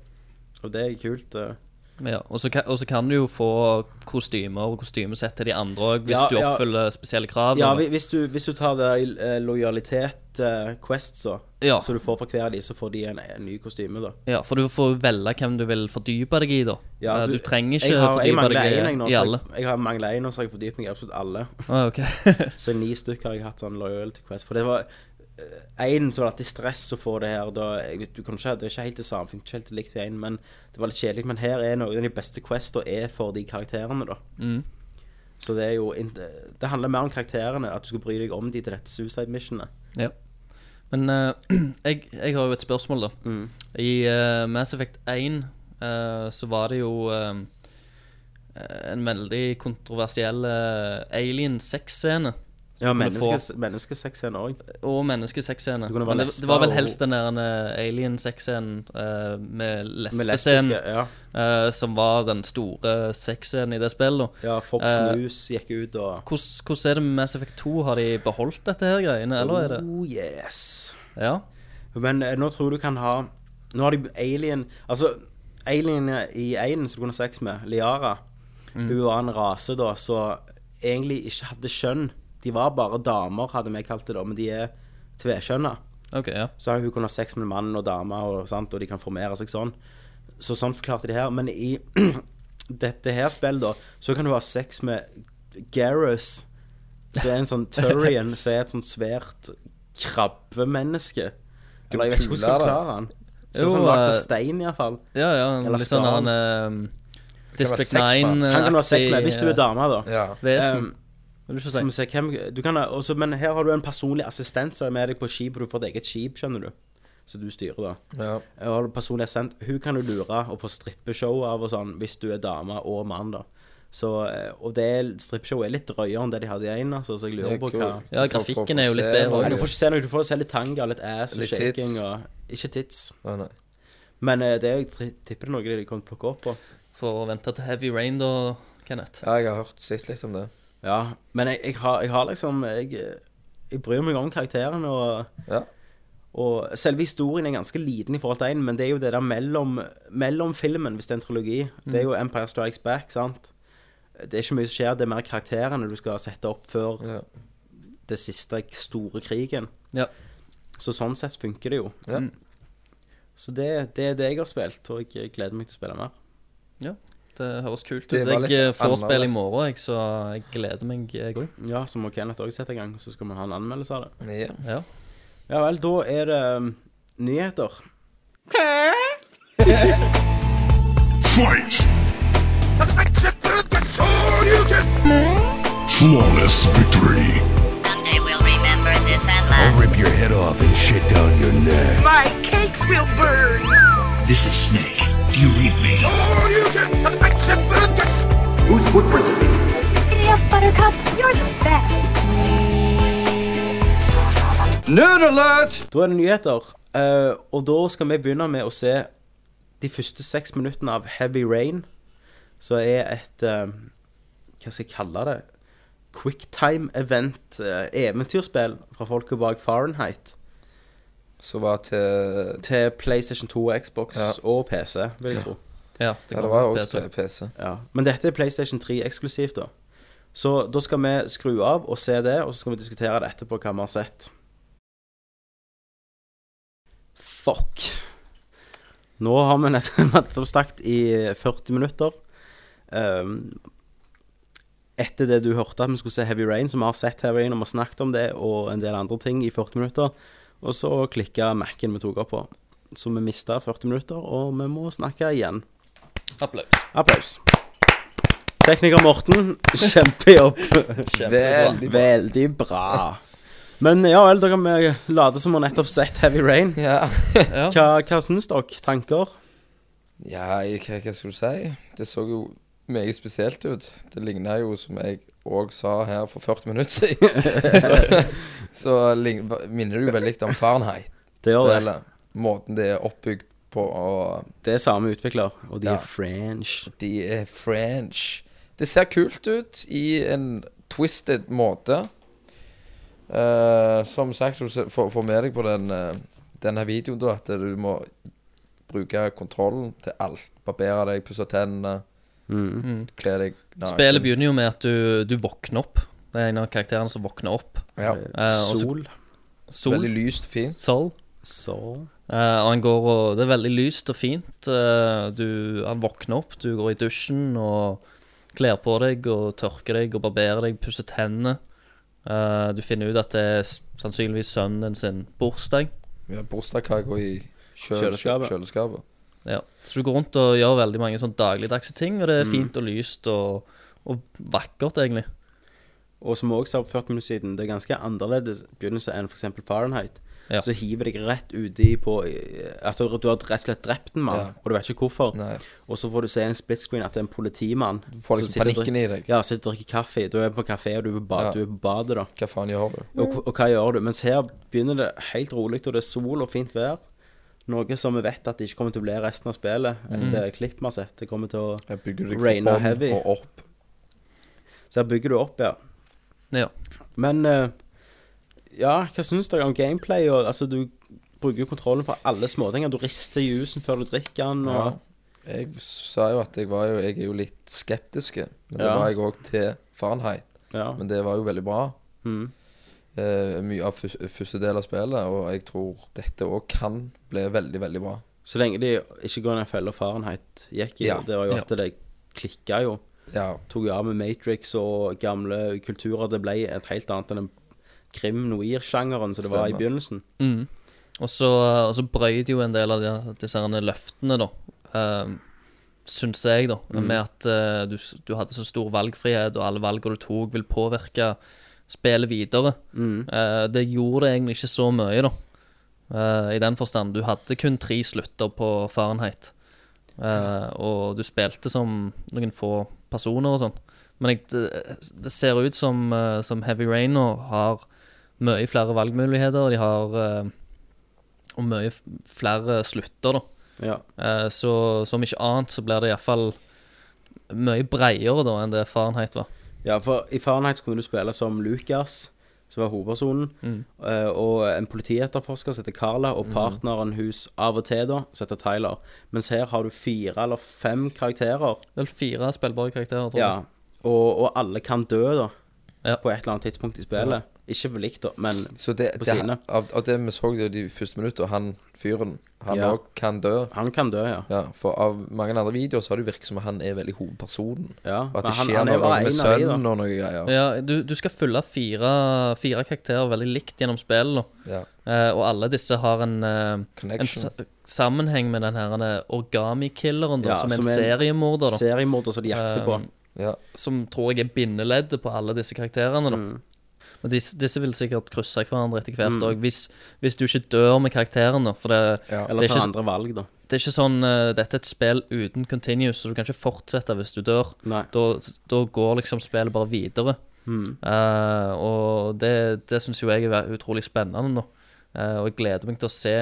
Og det er kult. eh. Ja, og så kan, kan du jo få kostymer og kostymesett til de andre òg, hvis Ja, du ja. spesielle krav. Ja, hvis du, hvis du tar det eh, lojalitet-quest, så, Ja. så du får for hver av de, så får de en, en ny kostyme, da. Ja, for du får velge hvem du vil fordype deg i, da. Ja, du, du, trenger ikke har, fordype deg en, i, alle. Jeg, jeg har mangler en, og så har jeg fordypet meg i absolutt alle. Ah, okay. Så ni stykker har jeg hatt sånn loyalty quest. For det var Eh, Én som var det alltid stress å få det her. Da, jeg, du kan ikke, det er ikke helt det samme, ikke helt likt til men det var litt kjedelig. Men her er noen av de beste questene er for de karakterene, da. Mm. Så det er jo Det handler mer om karakterene, at du skal bry deg om de til dette suicide missionet. Ja. Men uh, jeg, jeg, har jo et spørsmål, da. Mm. I uh, Mass Effect 1 uh, så var det jo en veldig kontroversiell Alien 6-scene. Ja, kunne få. òg. Og menneskesexscene. Men det, det var vel helst den der eh, alien-sexscenen eh, med lesbescenen. Ja. uh, som var den store sexscenen i det spillet. ja, Fox News gikk ut og Hvordan, er det med Mass Effect 2? Har de beholdt dette her greiene, eller er det Oh yes. Ja. Men nå tror du kan ha Nå har de alien Altså, alien i einen som du kunne ha sex med, Liara, Mm. hun var en rase da som egentlig ikke hadde kjønn. De var bare damer, hadde vi kalt det da, men de er tvekjønna. Okay, ja. Så hun kunne ha sex med mann og dame, og, sant? og de kan formere seg sånn. Så sånn forklarte de her. Men i dette her spillet, da, så kan du ha sex med Garrus, som er en sånn Turian, som er et sånn svært krabbemenneske. Eller jeg vet ikke hvordan jeg skal forklare han. Så Jo, sånn lagd av eh, stein, iallfall. Ja, ja. Eller Litt sånn han uh, District sex med han. 9 Han kan du ha sex med hvis du er dame, da. Ja. Vesen. Um, Vil du ikke Skal si? vi se hvem du kan ha, også, Men her har du en personlig assistent som er med deg på skip, og du får et eget skip, skjønner du. Så du styrer, da. ja. Jeg har personlig assistent. Hun kan du lure og få strippeshow av og sånn, hvis du er dame og mann, da. Så, eh, og det er- strippeshowet er litt drøyere enn det de hadde i én, altså, så jeg lurer er på hva Ja, grafikken er jo litt bedre Nei, Du får ikke se noe, du får se litt tanga, litt ass og Litt shaking tits. og Ikke tits. Nei. Men eh, det er, jeg tri- tipper det er noe de kommer til å plukke opp på. For å vente til Heavy Rain, da, Kenneth. ja, jeg har hørt sett litt om det. Ja, men jeg, jeg, har, jeg har liksom jeg, jeg bryr meg om karakteren, og, Ja. og selve historien er ganske liten i forhold til én, men det er jo det der mellom, mellom filmen, hvis det er en trilogi. Det er jo Empire Strikes Back, sant? Det er ikke mye som skjer, det er mer karakterene du skal sette opp før Ja. det siste store krigen. Ja. Så sånn sett funker det jo. Ja. Så det, det er det jeg har spilt, og jeg gleder meg til å spille mer. ja. Det høres kult ut. Jeg eh, får spille spill i morgen, jeg, så jeg gleder meg, jeg òg. Ja, så må Kenneth også sette i gang, så skal vi ha en anmeldelse av det. Ja. Ja. Ja vel, da er det um, nyheter. Fight! Flawless victory. Someday we'll remember this and I'll rip your head off and shit down your neck. My cakes will burn. This is Snake. Do you read me? Oh, Giddy up, Buttercup. You're the best. Nerd alert! Da er det nyheter, eh, og da skal vi begynne med å se de første seks minuttene av Heavy Rain, som er et eh, Hva skal jeg kalle det? Quicktime-event, eh, eventyrspill fra folket bak Fahrenheit. Som var til Til PlayStation 2, Xbox Ja. og PC, vil jeg tro. Ja, Ja, det var òg PC. til PC. Ja. Men dette er PlayStation 3 eksklusivt, da. Så da skal vi skru av og se det, og så skal vi diskutere det etterpå, hva vi har sett. Fuck. Nå har vi nettopp snakket i 40 minutter. Um, Etter det du hørte at vi skulle se Heavy Rain, så vi har sett Heavy Rain og vi har snakket om det og en del andre ting i 40 minutter, og så klikka Mac-en vi tok opp på. Så vi mista 40 minutter, og vi må snakke igjen. Applaus. Applaus. Tekniker Morten, kjempejobb. Veldig. Veldig bra. Men ja vel, dere kan vi late som vi har nettopp sett Heavy Rain. Ja. Hva, hva syns dere? Tanker? Ja, hva, hva skal du si? Det så jo meget spesielt ut. Det ligna jo, som jeg òg sa her for 40 minutter siden, så, så minner det jo veldig om Fahrenheit. Det gjør det. Måten det er oppbygd på, og Det er samme utvikler, og de Ja. er French. de er French. Det ser kult ut i en twisted måte. Eh, som sagt, så du se- med deg på den, eh, denne videoen da at du må bruke kontrollen til alt. Barbere deg, pusse tennene, Mm. kle deg naken. Spillet begynner jo med at du, du våkner opp. Det er en av karakterene som våkner opp. Ja. Eh, og så- Sol. Sol. Veldig lyst, fint. Sol. Så Eh, og han går og Det er veldig lyst og fint. Uh, du, han våkner opp, du går i dusjen og kler på deg og tørker deg og barberer deg, pusser tennene. Uh, du finner ut at det er sannsynligvis sønnen sin bursdag. Ja, har bursdagskake i kjøl Kjøleskapet. kjøleskapet. Ja. Så du går rundt og gjør veldig mange sånn dagligdagse ting, og det er fint og lyst og, og vakkert, egentlig. Og som vi òg sa for 40 minutter siden, det er ganske annerledes begynnelse enn f.eks. Fahrenheit. Ja. Så hiver deg rett uti på Altså, du har rett og slett drept en mann, Ja. og du vet ikke hvorfor. Nei. Og så får du se en split screen at det er en politimann. Du får som liksom panikken i deg. Ja, sitter og drikker kaffe. Du er på kafé, og du er på, bad, Ja. du er på badet, da. Hva faen gjør du? Og, og hva gjør du? Mens her begynner det helt rolig, og det er sol og fint vær. Noe som vi vet at det ikke kommer til å bli resten av spillet. Etter klipp vi har sett. Det kommer til å raine heavy. Så her bygger du opp, ja. Ja. Men eh, Ja, hva syns dere om gameplay? Og, altså, du bruker jo kontrollen for alle småtinger Du rister jusen før du drikker den. Ja. Jeg sa jo at jeg var jo Jeg er jo litt skeptiske. Men det Ja. var jeg òg til Fahrenheit. ja. Men det var jo veldig bra. Mm. Eh, mye av første del av spillet, og jeg tror dette òg kan bli veldig, veldig bra. Så lenge de ikke går ned fella Fahrenheit gikk i, Ja. det var jo at det klikka jo. Ja. Tok jo av med Matrix og gamle kulturer. Det ble et helt annet enn den krim-noir-sjangeren som det var i begynnelsen. Mm. Og så, og så brøy jo en del av de, disse herne løftene, da. Uh, Syns jeg, da. Med at uh, du, du hadde så stor valgfrihet, og alle valgene du tok, vil påvirke spillet videre. Eh, det gjorde det egentlig ikke så mye, da. Uh, I den forstand. Du hadde kun tre slutter på Fahrenheit. Eh, og du spilte som noen få personer og sånn. Men jeg, det, det ser ut som, som Heavy Rain nå har mye flere valgmuligheter. De har eh, Og mye flere slutter, da. Ja. Eh, så som ikke annet så blir det iallfall mye bredere da enn det Fahrenheit var. ja, for i Fahrenheit så kunne du spille som Lucas, som var hovedpersonen, eh, og en politietterforsker som heter Carla, og partneren hennes av og til, da, som heter Tyler. Mens her har du fire eller fem karakterer. Vel fire spillbare karakterer, tror Ja, jeg. og, og alle kan dø, da. Ja. På et eller annet tidspunkt i spillet. Ikke på likt, da, men Så det, På det, sine. av, av det vi så det de første minutter, han fyren, han Ja. kan dø. han kan dø, ja. Ja, For av mange andre videoer så har det virket som at han er veldig hovedpersonen. ja. Og at men det han, skjer han er noe bare med en av de, sønnen og noe greier. Ja, du, du skal følge fire, fire karakterer veldig likt gjennom spillet, da. Ja. Eh, og alle disse har en, eh, en Connection. sa- sammenheng med den her origami-killeren, da, Ja, som er en som er en seriemorder, da. Seriemorder som de jakter på. Um, Ja. Som tror jeg er bindeleddet på alle disse karakterene, da. Mm. Men disse, disse vil sikkert krysse hverandre etter hvert òg, hvis, hvis du ikke dør med karakteren, da. For det, Ja. Eller det er ta ikke- andre valg, da. det er ikke sånn uh, Dette er et spill uten continuous, så du kan ikke fortsette hvis du dør. Da, da går liksom spillet bare videre. Mm. Uh, og det, det syns jo jeg er utrolig spennende nå. Uh, og jeg gleder meg til å se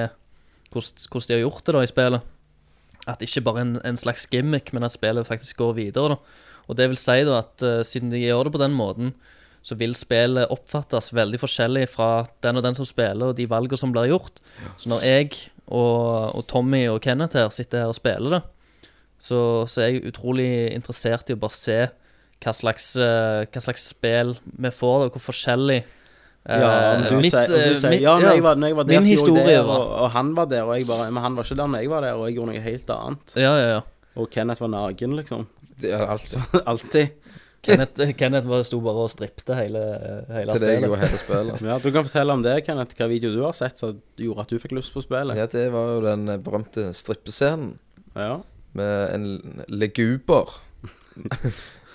hvordan, hvordan de har gjort det da i spillet. At ikke bare en, en slags gimmick, men at spillet faktisk går videre. da Og det vil si da at uh, siden de gjør det på den måten, så vil spillet oppfattes veldig forskjellig fra den og den som spiller, og de valgene som blir gjort. Så når jeg og, og Tommy og Kenneth her sitter her og spiller det, så, så er jeg utrolig interessert i å bare se hva slags, eh, hva slags spill vi får, og hvor forskjellig eh, Ja, du mitt, sier, du sier mitt- Ja, når jeg var, når jeg var der, min så gjorde jeg historie det, var og, og han var der, og jeg bare Men han var ikke der når jeg var der, og jeg gjorde noe helt annet. Ja, ja, ja. Og Kenneth var naken, liksom. Det er alltid. Alltid. Kenneth, Kenneth bare sto bare og strippte hele, hele Til deg og spillet. hele spillet. Ja, Du kan fortelle om det, Kenneth. Hva video du har sett som gjorde at du fikk lyst på spillet. Ja, det var jo den eh, berømte strippescenen Ja. med en leguber.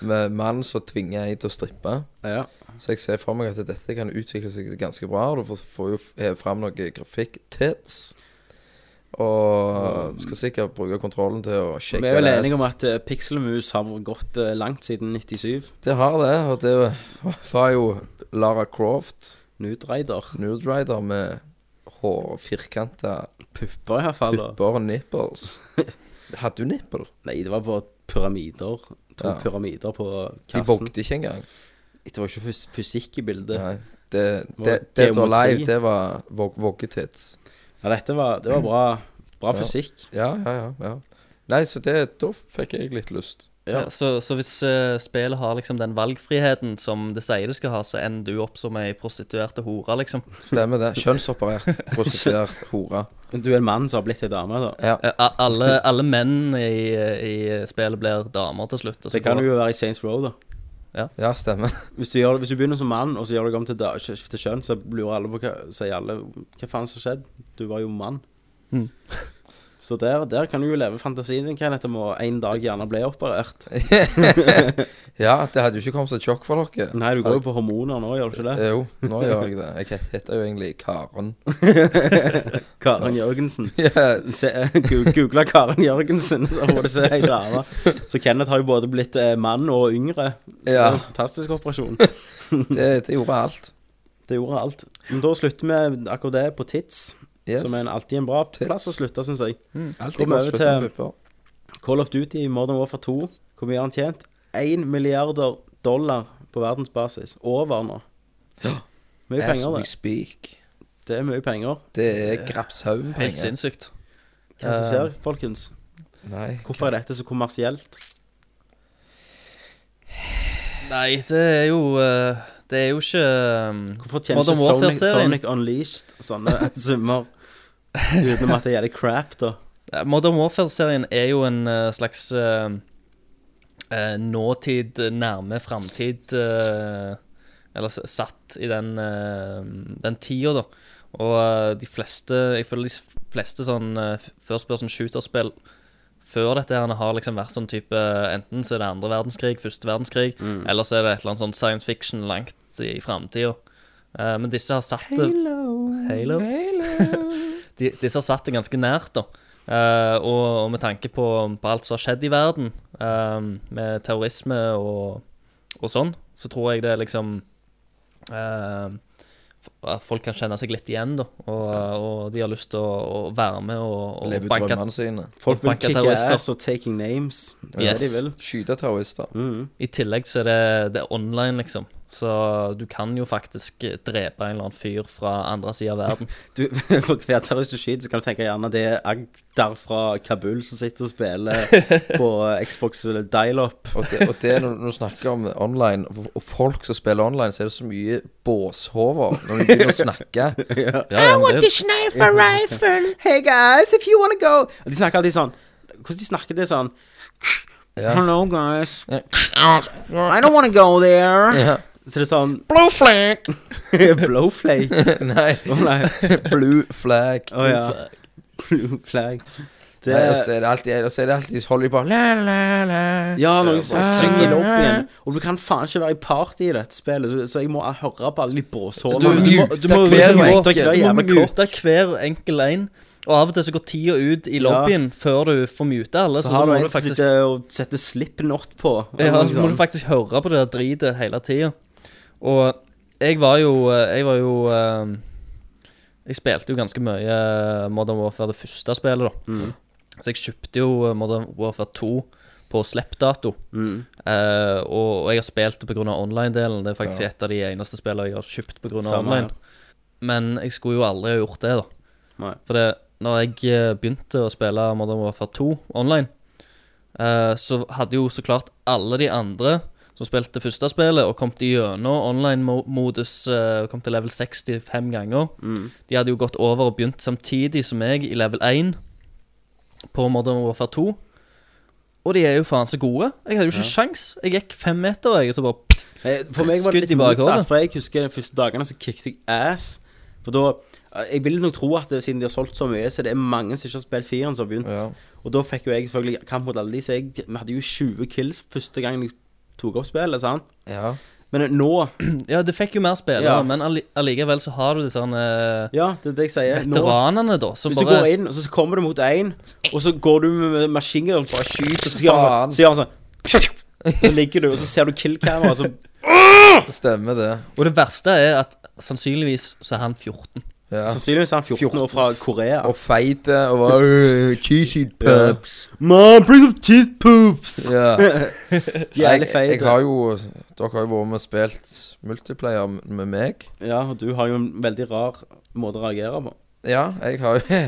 med mann som tvinger ei til å strippe. ja. Så jeg ser for meg at dette kan utvikle seg ganske bra. Du får, får jo hevet fram noe grafikk-tits. Og skal sikkert bruke kontrollen til å sjekke Vi er vel det. enige om at Pixelmus har gått eh, langt siden 97. Det har det, og det var jo Lara Croft, Nude Rider. Nude Rider, med hår firkanta Pupper, iallfall. pupper og nipples. Hadde du nipple? Nei, det var bare pyramider. To Ja. pyramider på De kassen. ikke engang. Det var ikke fys fysikk i bildet. Nei. Det, Det var det, Dead or geometri. Alive, det var vog voggetits. Ja, dette var, det var bra, bra Ja. fysikk. Ja, ja, ja, ja. Nei, så det, da fikk jeg litt lyst. Ja. Ja, så, så hvis eh, spillet har liksom den valgfriheten som det sier det skal ha, så ender du opp som ei prostituerte hore, liksom. Stemmer det. Kjønnsoperert, prostituert hore. Du er en mann som har blitt ei dame, da. Ja. Eh, a- alle, alle menn i, i spillet blir damer til slutt. og så Det kan går- jo være i Saints Row, da. Ja, stemmer. Hvis du, gjør, hvis du begynner som mann, og så gjør du om til, da, til kjønn, så lurer alle på hva Sier alle Hva faen som skjedde? Du var jo mann. Mm. Så der, der kan du jo leve fantasien din, Kenneth, om å en dag gjerne bli operert. Ja, det hadde jo ikke kommet som et sjokk for dere. Nei, du går jo på hormoner nå, gjør du ikke det? Jo, nå gjør jeg det. Jeg heter jo egentlig Karen. Karen Jørgensen. Ja, Se, gu- Karen Jørgensen, så får du se ei dame. Så Kenneth har jo både blitt eh, mann og yngre. Så det Ja. er en fantastisk operasjon. det, det gjorde alt. Det gjorde alt. Men da slutter vi akkurat det på Tits, Yes. som er en, alltid en bra Tits. plass å slutte, syns jeg. Alltid Går vi godt over slutt med til- pupper. Call of Duty Modern Warfare 2, hvor mye har han tjent? 1 milliarder dollar på verdensbasis. Over nå. Mye As penger, we det. speak. Det er mye penger. Det er grapshaug med Helt sinnssykt. Hva som skjer, folkens? Nei. Hvorfor er dette så kommersielt? Nei, det er jo eh, Det er jo ikke um, Hvorfor tjener ikke Sonic, Sonic Unleashed sånne summer utenom at det gjelder crap, da? Modern Warfare-serien er jo en uh, slags uh, uh, nåtid, nærme framtid eh, Eller satt i den, uh, den tida, da. Og de fleste Jeg føler de fleste sånn uh, first person shooter-spill før dette her har liksom vært sånn type Enten så er det andre verdenskrig, første verdenskrig, eller så er det et eller annet sånn science fiction langt i framtida. men disse har satt det Halo. De, disse har satt det ganske nært, da. Uh, og, og med tanke på, på alt som har skjedd i verden, uh, med terrorisme og, og sånn, så tror jeg det er liksom uh, At folk kan kjenne seg litt igjen, da. Og, og de har lyst til å, å være med og, og Leve banke drømmene sine. Folk vil kicke ass og taking names. Det er Yes. det de vil. Skyte terrorister. Mm. I tillegg så er det, det er online, liksom. Så du kan jo faktisk drepe en eller annen fyr fra andre sida av verden. Du, for hver terrorist du skyter, så kan du tenke gjerne det er Agder fra Kabul som sitter og spiller på Xbox Dial-Up. Og det, og det når du snakker om online, og- folk som spiller online, så er det så mye båshover når de begynner å snakke. Ja, ja, to snipe sniper rifle. Hey guys, if you wanna go De snakker alltid sånn Hvordan de snakker det sånn yeah. Hello guys I don't want to go there Ja. Så det er sånn Blowflag! Blowflake Nei, Oh, nei blue flag. Å ja Blue flag Det Nei, og så er det alltid, og så er det alltid holder de på la, la, la. Ja, noen som synger opp Ah. Og du kan faen ikke være i party i dette spillet Så, så jeg må høre på alle de du, båshålene du, du, du, må, du må mute hver enkel en. Og av og til så går tida ut i lobbyen før du får mute alle. Så Så, har da du en som faktisk sitter og setter slipknot på Ja, så må du faktisk høre på det der dritet hele tida. Og jeg var jo Jeg var jo eh, Jeg spilte jo ganske mye eh, Modern Warfare, det første spillet, da. Mm. Så jeg kjøpte jo eh, Modern Warfare 2 på slippdato. Mm. Eh, og, og jeg har spilt det pga. online-delen. Det er faktisk et av de eneste spillene jeg har kjøpt pga. online. online. Men jeg skulle jo aldri ha gjort det, da. Nei. For det, når jeg eh, begynte å spille Modern Warfare 2 online, eh, så hadde jo så klart alle de andre som spilte første spillet og kom til gjennom online-modus, uh, kom til level 65 ganger, Mm. de hadde jo gått over og begynt samtidig som meg i level 1 på Modern Warfare 2. Og de er jo faen så gode. Jeg hadde jo ikke sjans. Jeg gikk fem meter, jeg, og så bare pst, Eh, For meg var det litt motsatt, for jeg husker de første dagene så kicket jeg ass. For da eh, Jeg vil nok tro at det, siden de har solgt så mye, så det er mange som ikke har spilt firen, som har begynt. Ja. Og da fikk jo jeg selvfølgelig kamp mot alle de, så jeg vi hadde jo 20 kills første gang jeg tok opp spillet, sant. ja. Men nå Ja, det fikk jo mer spillere, Ja. men alli- allikevel så har du disse eh, Ja, det er det jeg sier. Veteranene, da, som hvis du bare går inn, og så kommer du mot én, og så går du med maskingevær og bare skyter, og så gjør han sånn, så gjør han sånn Så ligger du, og så ser du kill-kamera, så Stemmer det. Og det verste er at sannsynligvis så er han 14. Ja. Sannsynligvis er han 14 år fra Korea. Og feite og var øh, Cheesy pups. Mom, bring some cheese poops! Ja. Jeg, feite. jeg har jo Dere har jo vært med og spilt multiplayer med meg. Ja, og du har jo en veldig rar måte å reagere på. Ja, jeg har jo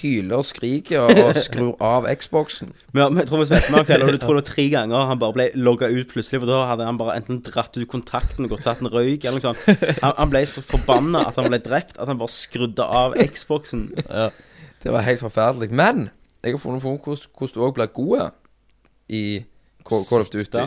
hyler og skriker og, og skrur av Xboxen. Men ja, men jeg tror vi spilte med kveld, og du tror det var tre ganger han bare ble logga ut plutselig, for da hadde han bare enten dratt ut kontakten og gått tatt en røyk, eller noe sånt. Han, han ble så forbanna at han ble drept, at han bare skrudde av Xboxen. Det var helt forferdelig. Men jeg har funnet ut hvordan du òg blir god i Call of Duty.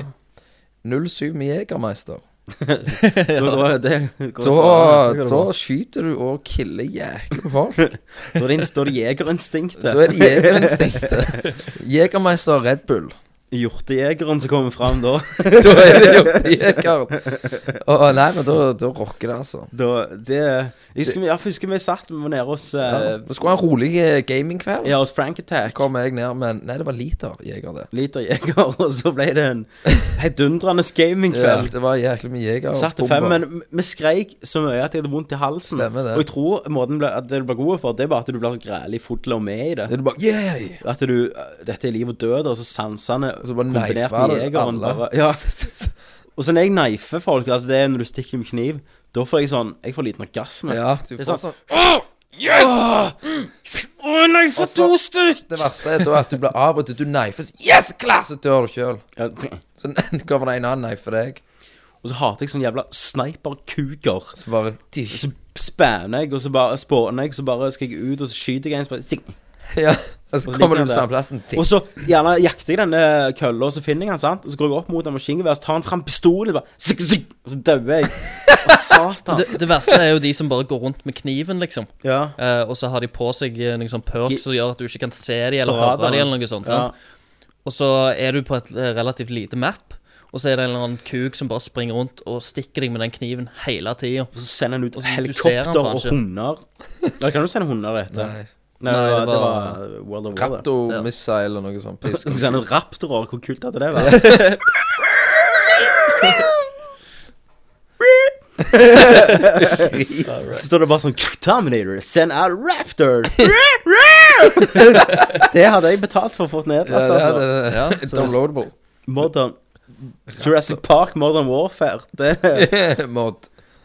07 med Jegermeister. Da, da, Da, da skyter du og killer jæklig med folk. da er det, det jegerinstinktet. Da er det jegerinstinktet. Jegermeister Red Bull. Hjortejegeren som kommer fram da. Da er det hjortejegeren. Å nei, men da, da rocker det, altså. da det, jeg husker, jeg husker vi satt vi nede hos Ja. uh, Vi skulle ha en rolig eh, gamingkveld. Ja, hos Frank Attack. Så kom jeg ned med Nei, det var literjeger, det. Literjeger, og så ble det en heidundrende Ja, det var jæklig mye jeger. Satt til fem, men vi skreik så mye at jeg hadde vondt i halsen. Stemmer det. Og jeg tror måten ble, at det du ble god for, det er bare at du blir så grælig fotler med i det. Det er bare yeah! At du Dette er liv og død, og så sansene så bare neifer du alle. Ja. Og så når jeg neifer folk, altså det er når du stikker med kniv, da får jeg sånn Jeg får liten orgasme. Ja, du Det er får sånn- sånn Å nei, for to stykk! Det verste er da at du blir avbrutt, du neifer Yes, klar! Så dør du sjøl. Ja, Så kommer det en annen neifer deg. og så hater jeg sånn jævla sniperkuker. Så bare Så spanner jeg, og så bare spåner jeg, så bare skal jeg ut, og så skyter jeg en, så bare. Ja. Og så Og så kommer du der. samme plassen. Ting. Og så gjerne jakter jeg denne kølla, og så finner jeg han, sant? Og så går jeg opp mot en maskingevær, så tar han fram pistolen, bare zik, zik, og så dauer jeg. Å, satan. Det, det verste er jo de som bare går rundt med kniven, liksom. Ja. Eh, og så har de på seg eh, noen sånn perks som gjør at du ikke kan se de eller På høre radaren. de eller noe sånt. ja. sant? Og så er du på et eh, relativt lite map, og så er det en eller annen kuk som bare springer rundt og stikker deg med den kniven hele tida. Og så sender han ut helikopter og hunder. Eller kan du sende hunder, etter? Nei. Nei, Nei, det, var, det var- World of War. Raptor-missile eller noe sånt. Pisk. Sende raptorer? Hvor kult hadde det vært? Så står det bare sånn Terminator, send out raptors! det hadde jeg betalt for å få Ja, nedlast, det er altså. Ja, Downloadable. Modern Jurassic Park, Modern Warfare. Det Mod.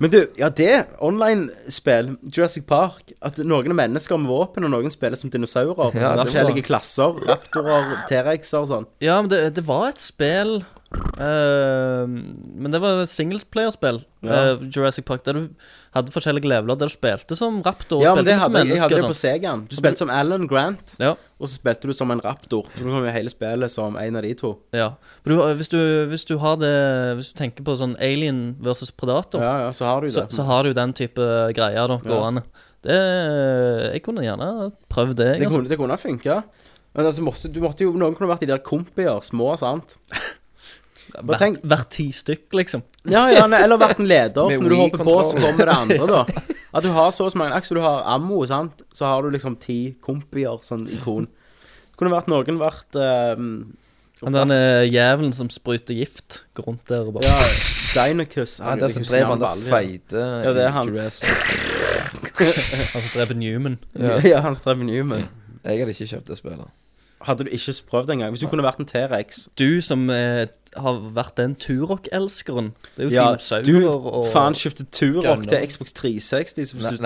Men du, ja, det online-spill, Jurassic Park At noen er mennesker med våpen, og noen spiller som dinosaurer. Ja, det var- forskjellige klasser. Raptorer, T-rexer og sånn. Ja, men det, det var et spill eh, Men det var singlesplayer-spill. Ja. Uh, Jurassic Park, der du hadde forskjellige leveler der du spilte som raptor. Ja, men det hadde jeg, hadde det på sånn. Segaen. Du spilte som Alan Grant, Ja, og så spilte du som en raptor. Så du kom jo hele spillet som en av de to. ja. Du, hvis, du, hvis du har det Hvis du tenker på sånn Alien versus Predator, Ja, ja, så har du det. så har du den type greier da, gående. Det Jeg kunne gjerne prøvd det. det, altså. kunne, det kunne funka. Men altså, måtte, du måtte jo, noen kunne vært de der kompier, små, sant? Hvert, tenk, hvert ti stykk, liksom. ja, ja, ne- eller vært en leder, så når du hopper på, så kommer det andre, da. At du har så mange Akkurat som du har ammo, sant, så har du liksom ti kompier, sånn ikon. Kunne vært noen vært um, Han der eh, jævelen som spruter gift, går rundt der og bare Ja, Dynacus. Ja, det som dreper han der feite Ja, det er han. Han som dreper Newman. Ja. Ja, han strev Newman. Jeg hadde ikke kjøpt det spillet. Hadde du ikke prøvd det engang? Hvis du kunne vært en T-rex Du som eh, har vært den Turok-elskeren. Det er jo Ja, dinosaurer du og faen kjøpte Turok til Xbox 360, som syns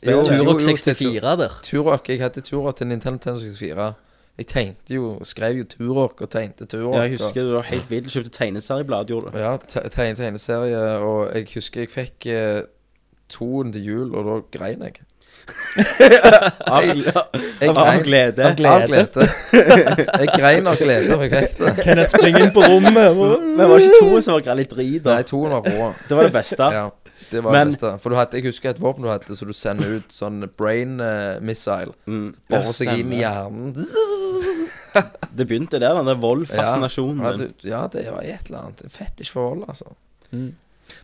det er jo, Turok 64 der. Turok, Jeg hadde Turok til Nintendo 64. Jeg tegnte jo, skrev jo Turok og tegnte Turok. Ja, jeg husker du var helt vill. Du kjøpte tegneserieblad, gjorde du? Ja, te- tegneserie, og jeg husker jeg fikk eh, toen til jul, og da grein jeg. Av, Jeg av glede. Av glede. Av glede. Jeg grein av glede da jeg fikk det. Kenneth springer inn på rommet. Men var ikke to som var litt drit. Nei, toen var rå. Det var det beste. Ja, det var Men- det beste. For du hadde, jeg husker et våpen du hadde, så du sender ut sånn brain eh, missile. Mm. Borer seg inn i hjernen. Det begynte der, den der Ja, ja, ja, det var et eller annet. Fetisj for vold, altså.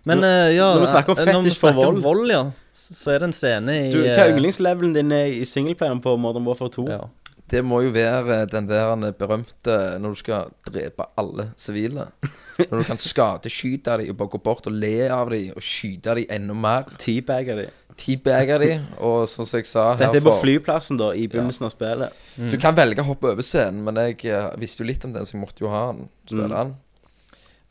Men uh, ja Når vi snakker om eh, når vi fetisj for vold. vold, ja, så er det en scene i Du, hva er eh, yndlingslevelen din er i singleplayeren på Modern Warfare 2? ja. Det må jo være den der berømte når du skal drepe alle sivile. Når du kan skadeskyte dem og bare gå bort og le av dem og skyte dem enda mer. Teabagger de. Teabagge dem, og som jeg sa her Dette er på flyplassen, da, i begynnelsen av spillet. Du kan velge å hoppe over scenen, men jeg eh, visste jo litt om den, så jeg måtte jo ha den. Spille den.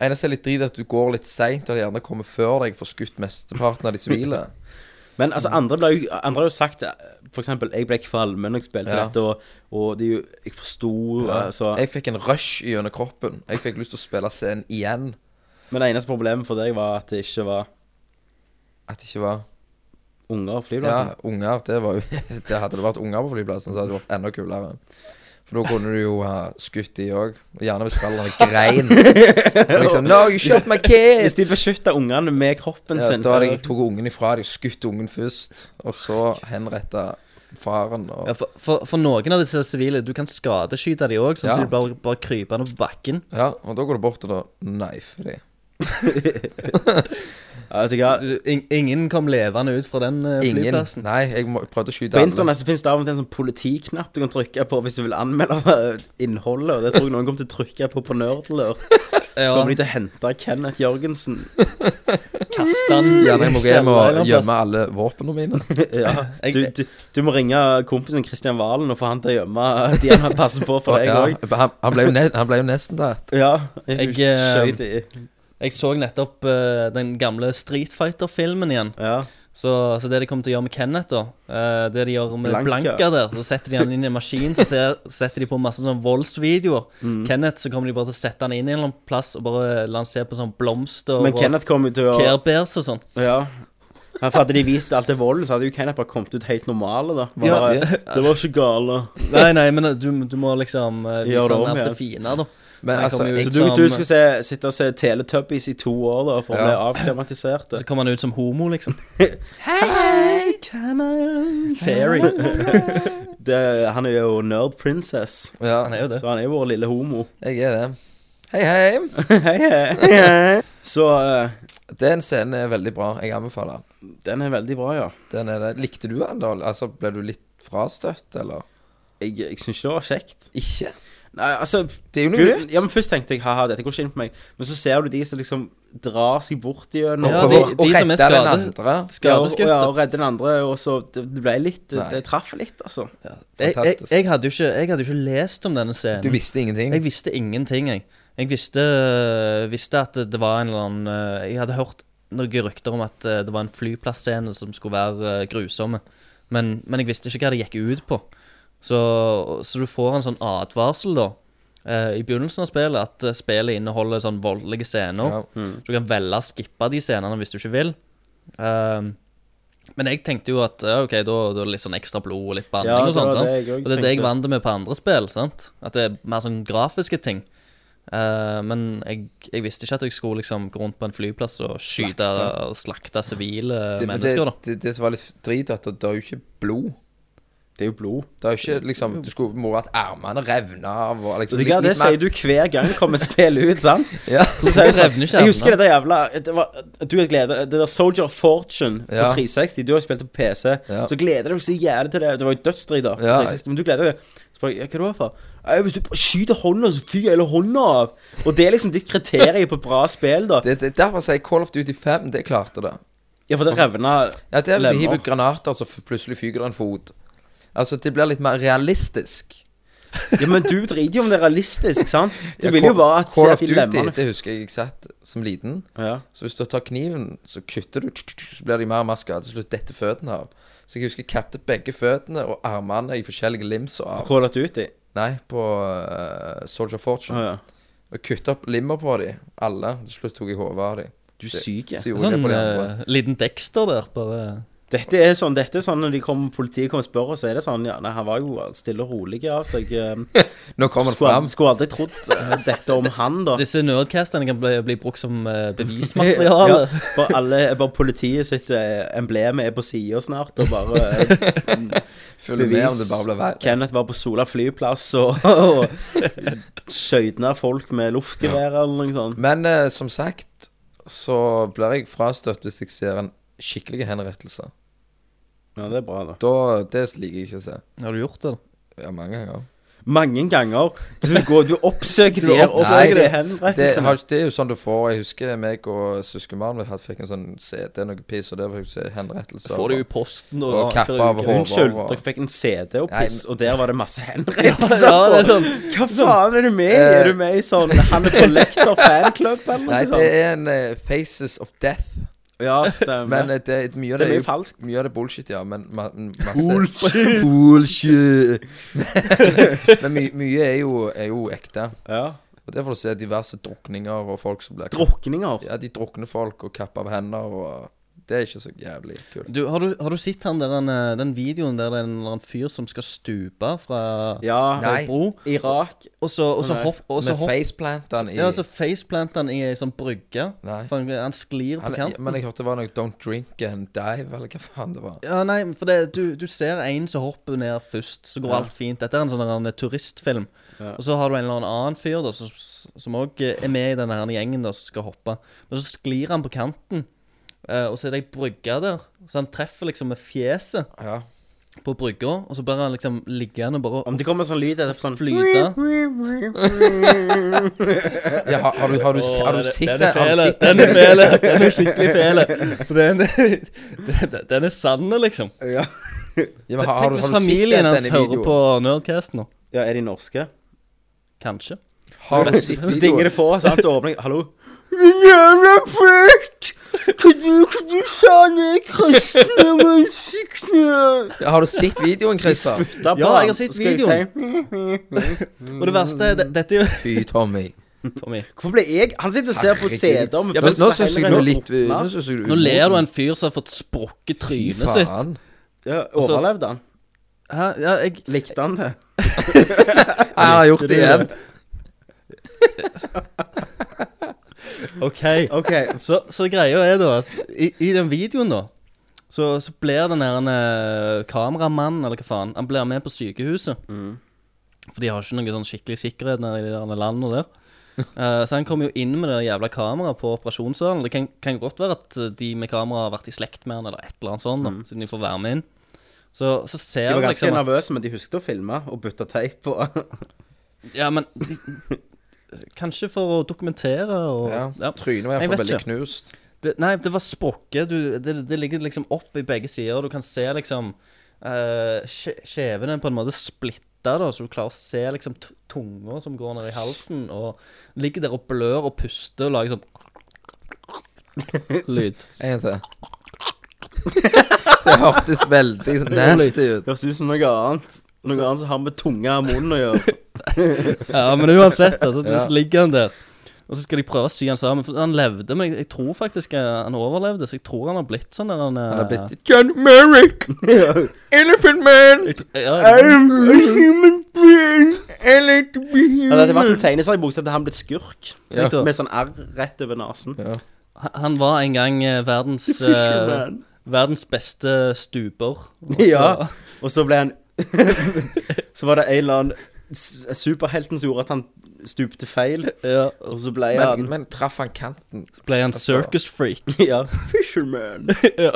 Eneste er litt drit at du går litt seint, og de gjerne kommer før deg får skutt mesteparten av de sivile. Men altså, andre, ble, andre har jo sagt F.eks. Jeg ble kvalm når jeg spilte Ja. dette, og, og det Jeg forsto altså, Jeg fikk en rush gjennom kroppen. Jeg fikk lyst til å spille scenen igjen. Men det eneste problemet for deg var at det ikke var At det ikke var unger på flyplassen? Ja, unger. Det var jo det Hadde det vært unger på flyplassen, så hadde det vært enda kulere. For da kunne du jo ha skutt de òg. Og gjerne hvis foreldrene grein. Og liksom No, you shot my kid! Hvis de beskytta ungene med kroppen Ja, sin da hadde jeg tok ungen ifra dem, skutt ungen først, og så henretta faren. Og, Ja, for, for, for noen av disse sivile Du kan skadeskyte de òg, sånn Ja. at de bare, bare krypende på bakken. ja, og da går du bort og da knifer dem. Ja, vet du hva? Ingen kom levende ut fra den eh, flyplassen. Nei, jeg må, prøvde å skyte På alle. internett så finnes det av og til en sånn politiknapp du kan trykke på hvis du vil anmelde innholdet. Og det tror jeg noen kommer til å trykke på på Nerdlurt. Så Ja, kommer de til å hente Kenneth Jørgensen. kaste han. Gjerne jeg må hjem og gjemme alle våpnene mine. Ja, du, du, du må ringe kompisen Kristian Valen og få han til å gjemme de han passer på for deg òg. han, han, han ble jo nesten tatt. Ja, Jeg, jeg skjøt i Jeg så nettopp eh, den gamle Street Fighter-filmen igjen. Ja. Så, så det de kommer til å gjøre med Kenneth, da eh, Det de gjør med Blanka. Blanka, der, så setter de han inn i en maskin, så ser, setter de på masse sånn voldsvideoer. Mm. Kenneth, så kommer de bare til å sette han inn i en eller annen plass og bare la han se på sånn blomster Men og Kenneth kommer jo til å Care Bears og sånn. Ja. Ja, For hadde de vist alt det volden, så hadde jo Kenneth bare kommet ut helt normale, da. Bare, ja. Det var ikke gale. Nei, nei, men du, du må liksom uh, vise Gjør det han om alt igjen. det fine, da. Men Så altså, jeg, Så du, som- du skal se, sitte og se Teletubbies i to år, da, for å Ja. bli avklimatisert? Så kommer han ut som homo, liksom. Fairy. det, han er jo nerd princess, ja, Han er jo det. så han er jo vår lille homo. jeg er det. Hei, hei. hei, hei, hei. Så uh, Den scenen er veldig bra. Jeg anbefaler den. den er veldig bra, ja. Den er det. Likte du den, da? Altså, Ble du litt frastøtt, eller? Jeg, jeg syns ikke det var kjekt. Ikke? Nei, altså Det er jo noe nytt. Ja, men Først tenkte jeg haha, dette går ikke inn på meg. Men så ser du de som liksom drar seg bort gjennom Ja, og, de- og, og de som er redde den andre. Ja, og, Skadeskutt. ja, og redde den andre, og så Det, det ble litt Det, Nei. det traff litt, altså. Jeg, jeg, Fantastisk. jeg, hadde jo ikke, jeg hadde jo ikke lest om denne scenen. Du visste ingenting? Jeg visste ingenting, jeg. Jeg visste, visste at det var en eller annen eh, Jeg hadde hørt noen rykter om at eh, det var en flyplassscene som skulle være eh, grusomme. Men, men jeg visste ikke hva det gikk ut på. Så, så du får en sånn advarsel, da. eh, I begynnelsen av spillet at eh, spillet inneholder sånn voldelige scener. Ja. Du kan velge å skippe de scenene hvis du ikke vil. Ehm, men jeg tenkte jo at ja, ok, da, da er det litt sånn ekstra blod og litt banning Ja, og det sånn. var sant? det jeg også Og det er det jeg tenkte. vant med på andre spill. sant? At det er mer sånn grafiske ting. Eh, men jeg, jeg visste ikke at jeg skulle liksom gå rundt på en flyplass og skyte Slakte. og slakte sivile Det, men det, mennesker. da det, det som var litt drit, at det, det er jo ikke blod. Det er jo blod. Det er jo ikke liksom Du skulle må at ermene revna av og liksom litt, det, det sier du hver gang det kommer et spill ut, sant? Ja. Så sier jeg sånn, revner ikke Jeg husker det der jævla det var, Du er glede Det der Soldier of Fortune Ja. på 360, du har jo spilt det på PC, Ja. så gleder du deg så jævlig til det. Det var jo dødsstrid, da. på Ja. 360, men du gleder deg. Så bare, ja, hva er det for? «Nei, Hvis du bare skyter hånda, så fyker hele hånda av. Og det er liksom ditt kriterium på bra spill, da. Det, det, derfor sier jeg Call of Duty 5, det klarte det. Ja, for det revna Ja, det er hvis du Lemmer. hiver granater, så f- plutselig fyker det en fot. Altså, det blir litt mer realistisk. Ja, men du driter jo om det er realistisk, sant? Du Ja, vil jo bare at se at de lemmene det husker jeg jeg satt som liten. ja. Så hvis du tar kniven, så kutter du, så blir de mer og mer skadet. Til slutt detter føttene av. Så jeg husker jeg kappet begge føttene og armene i forskjellige lims og av. Call of Duty. Nei, på uh, Soldier of Oh, Fortune. ja. Og kutta opp limmer på de, alle. Til slutt tok jeg hodet av de. Du er syk. Så gjorde jeg det Sånn på de andre. eh, liten Dexter der, bare Dette er sånn, dette er sånn når de kommer, politiet kommer og spør oss, så er det sånn Ja, nei, han var jo stille og rolig av seg. eh, Nå kommer det fram. skulle aldri trodd eh, dette om han, da. Disse nerdcastene kan bli, bli brukt som bevismateriale. Ja, bare, alle, bare politiet sitt eh, emblem er på sida snart, og bare eh, Følger med om det bare blir verre. Kenneth var på Sola flyplass og, og ned folk med luftgevær eller noe sånt. Men eh, som sagt så blir jeg frastøtt hvis jeg ser en skikkelig henrettelse. Ja, det er bra, da. Da, Det liker jeg ikke å se. Har du gjort det? da? Ja, mange ganger. Mange ganger. Du, går, du oppsøker det, oppsøker de det, det, henrettelsene. har, det er jo sånn du får Jeg husker meg og søskenbarnet mitt hadde- fikk en sånn CD, noe piss, og der fikk faktisk se henrettelser. Får det jo i posten og, Og kappa av hår. Unnskyld, og- dere fikk en CD og Nei, piss, og der var det masse henrettelser. Ja, det er sånn Hva faen er du med i? Eh. Er du med i sånn Hannibal Lecter fanklubb eller Nei, noe det sånt? er en eh, Faces of Death. Ja, stemmer. Men det, det, mye av Det det, er er jo falskt. Mye av det er bullshit, ja. Men ma masse Bullshit. Bullshit. men my mye er jo, er jo ekte. ja. Og Det får du se diverse drukninger og folk som blir Drukninger. Ja, de drukner folk og kapper av hender og Det er ikke så jævlig kult. Du, har, du, har du sett han der, den, eh, den videoen der det er en eller annen fyr som skal stupe fra Ja. Nei. bro? Irak. Og så, og så hopp... Og så Med hopp faceplanten i ja, så faceplanter han i ei sånn brygge. Nei. For han, han sklir på kanten. Men jeg hørte det var noe Don't drink and dive, eller hva faen det var. Ja, nei, for det, du, du ser en som hopper ned først, så går alt fint. Dette er en sånn en turistfilm. Og så har du en eller annen fyr da som- som òg er med i denne her gjengen da som skal hoppe. Men så sklir han på kanten, eh, og så er det ei brygge der. Så han treffer liksom med fjeset Ja. på brygga, og så blir han liksom liggende bare Om det kommer sånn lyd etter sånn flyte. ja har, har du, har du, har du sett Den det? Har du Den er fele. Den er skikkelig fele. For den, den, den er sann, liksom. Ja, men har, har, Tenk du- hvis har du sett familien hans denne hører videoen? på Nerdcast nå. Ja, er de norske? Kanskje. Har du sett Så dinger videoen? det på, sant, så åpner jeg Hallo? Din jævla fett! Hva du, hva du sa ned kristne sykne? Ja, har du sett videoen, Christer? Ja, jeg har sett jeg videoen. si, Og det verste er det- Dette er jo Fy, Tommy. Tommy. Hvorfor ble jeg Han sitter og ser på. CD-er med Ja, men nå syns jeg du er litt. Nå synes jeg du Nå ler du av en fyr som har fått sprukket trynet sitt. Ja, Overlevde han? Hæ? Ja, jeg Likte han det? Han har gjort det igjen. OK. okay. Så, så greia er da at i, i den videoen, da så, så blir den her eh, kameramannen, eller hva faen, han blir med på sykehuset. For de har ikke noe sånn skikkelig sikkerhet nede i de der landene der. Uh, så han kommer jo inn med det jævla kameraet på operasjonssalen. Det kan, kan godt være at eh, de med kamera har vært i slekt med han, eller et eller annet sånt, da, siden de får være med inn. Så, så ser De var ganske liksom nervøse, men de husket å filme og bytte teip på. Ja, men de, Kanskje for å dokumentere og Ja. ja. Trynet var iallfall veldig knust. Det, nei, det var sprukket. Du- Det, det ligger liksom opp i begge sider. Du kan se liksom uh, Skjevene på en måte splitta, da, så du klarer å se liksom t- tunga som går ned i halsen, og ligger der og blør og puster og lager sånn lyd. En gang til. Det hørtes veldig nasty ut. Høres ut som noe annet. Noe annet som har med tunga og munnen å gjøre. Ja, men uansett, altså, Ja. så ligger han der. Og så skal de prøve å sy han sammen. For han levde, men jeg, jeg tror faktisk eh, han overlevde. Så jeg tror han har blitt sånn der Han, Han har blitt John Merrick! Elephant Man! ja, I'm a human being. I like to be human. Hadde det vært en tegneseriebok, så hadde han blitt skurk. Ja. Med sånn R rett over nesen. Ja. Han- var en gang eh, verdens uh, Verdens beste stuper. Og så- Ja. Og så ble han Så var det en eller annen superhelten som gjorde at han stupte feil. ja. Og så ble Men, han men traff han kanten? Ble han circus freak. Ja. Fisherman. ja.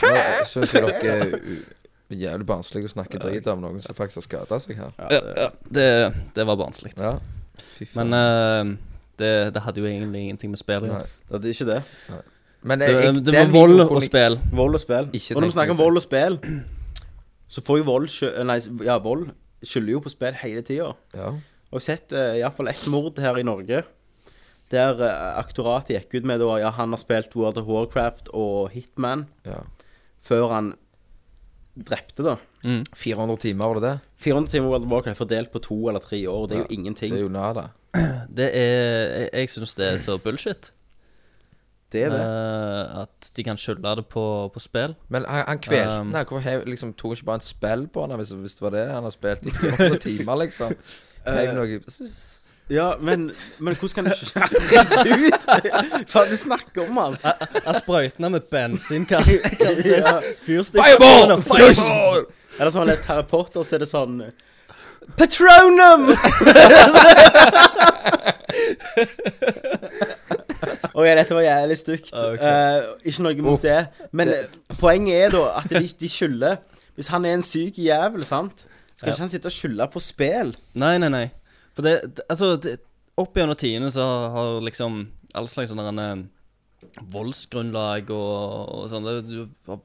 Jeg syns jo dere er jævlig barnslige å snakke drit om noen som faktisk har skada seg her. ja, ja. Det, det var barnslig. Ja. Men uh, det, det hadde jo egentlig ingenting med spill å gjøre. Det er ikke det. Men Det, jeg, det var vold og spill. Vold og spill. Og når vi snakker om vold og spill, så får jo vold Nei, ja, vold skylder jo på spill hele tida. Ja. Og jeg har sett uh, iallfall ett mord her i Norge. Der uh, aktoratet gikk ut med da ja, han har spilt World of Warcraft og Hitman ja. før han drepte, da. 400 timer, var det det? 400 timer World of Warcraft fordelt på to eller tre år, det er jo ingenting. Det er jo nada. Det er Jeg, jeg syns det er så bullshit. Det er det. Eh, at de kan skylde det på, på spill. Men han, han kvelte Um, den. Hvorfor hev- liksom, tok han ikke bare en spill på han hvis, hvis det var det han har spilt i åtte timer, liksom? Heiv noe Ja, men, men hvordan kan du Herregud! Hva du snakker om, han? Jeg sprøytene med bensin. Hva Ja. Fireball! Fireball! Eller som har lest Harry Potter, så er det sånn Patronum! OK, dette var jævlig stygt. Okay. Uh, ikke noe mot det. Men eh, poenget er da at de, de skylder Hvis han er en syk jævel, sant Skal ikke han sitte og skylde på spill? Nei, nei, nei. For det, det Altså, det, opp gjennom tidene så har liksom all slags sånne derne voldsgrunnlag og, og sånn det, du har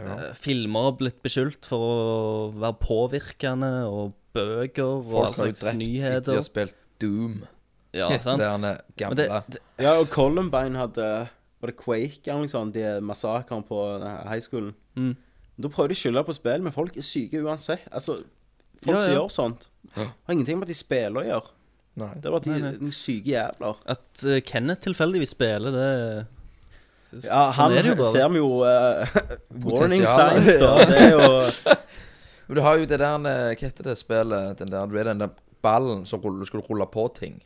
eh, Filmer har blitt beskyldt for å være påvirkende, og bøker og all Folk har jo slags drept etter de nyheter. har spilt Doom. Ja, Det sant? er han er gamle. det, det, Ja, og Columbine hadde Var det Quake eller noe sånt? De massakren på eh, high schoolen. Mm. Da prøver de å skylde på spill, men folk er syke uansett. Altså, folk Ja, som gjør sånt, har ingenting med at de spiller å gjøre. Nei. Det er bare at de Nei, syke jævler. at uh, Kenneth tilfeldigvis spiller, det det- Ja, sånn han sånn jo ser vi jo uh, warning signs, da. Det er jo Men du har jo det der eh, Hva heter det spillet? Den der, du er den der ballen som skal rulle på ting.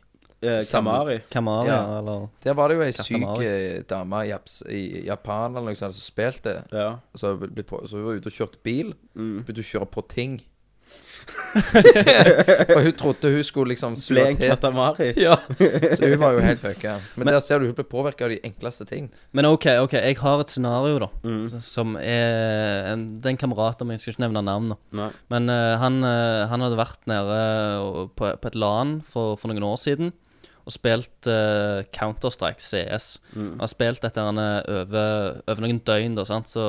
Eh, Kamari. Kamari. Ja. eller Der var det jo ei syk Katamari. eh, dame i, Japs, i Japan eller noe sånt som spilte. Ja. Så hun ble på- så hun var ute og kjørte bil. Mm. Begynte å kjøre på ting. For hun trodde hun skulle liksom Ble en til. katamari. Ja, så hun var jo helt fucka. Men, der ser du hun ble påvirka av de enkleste ting. Men OK, ok, jeg har et scenario, da. Mm. s- Som er en, Det er en kamerat av meg, jeg skal ikke nevne navn. nå. Nei. Men eh, han, eh, han hadde vært nede og- på, på et LAN for, for noen år siden og spilt uh, Counter-Strike CS. Mm. Har spilt dette eh, over, over noen døgn, da, sant. Så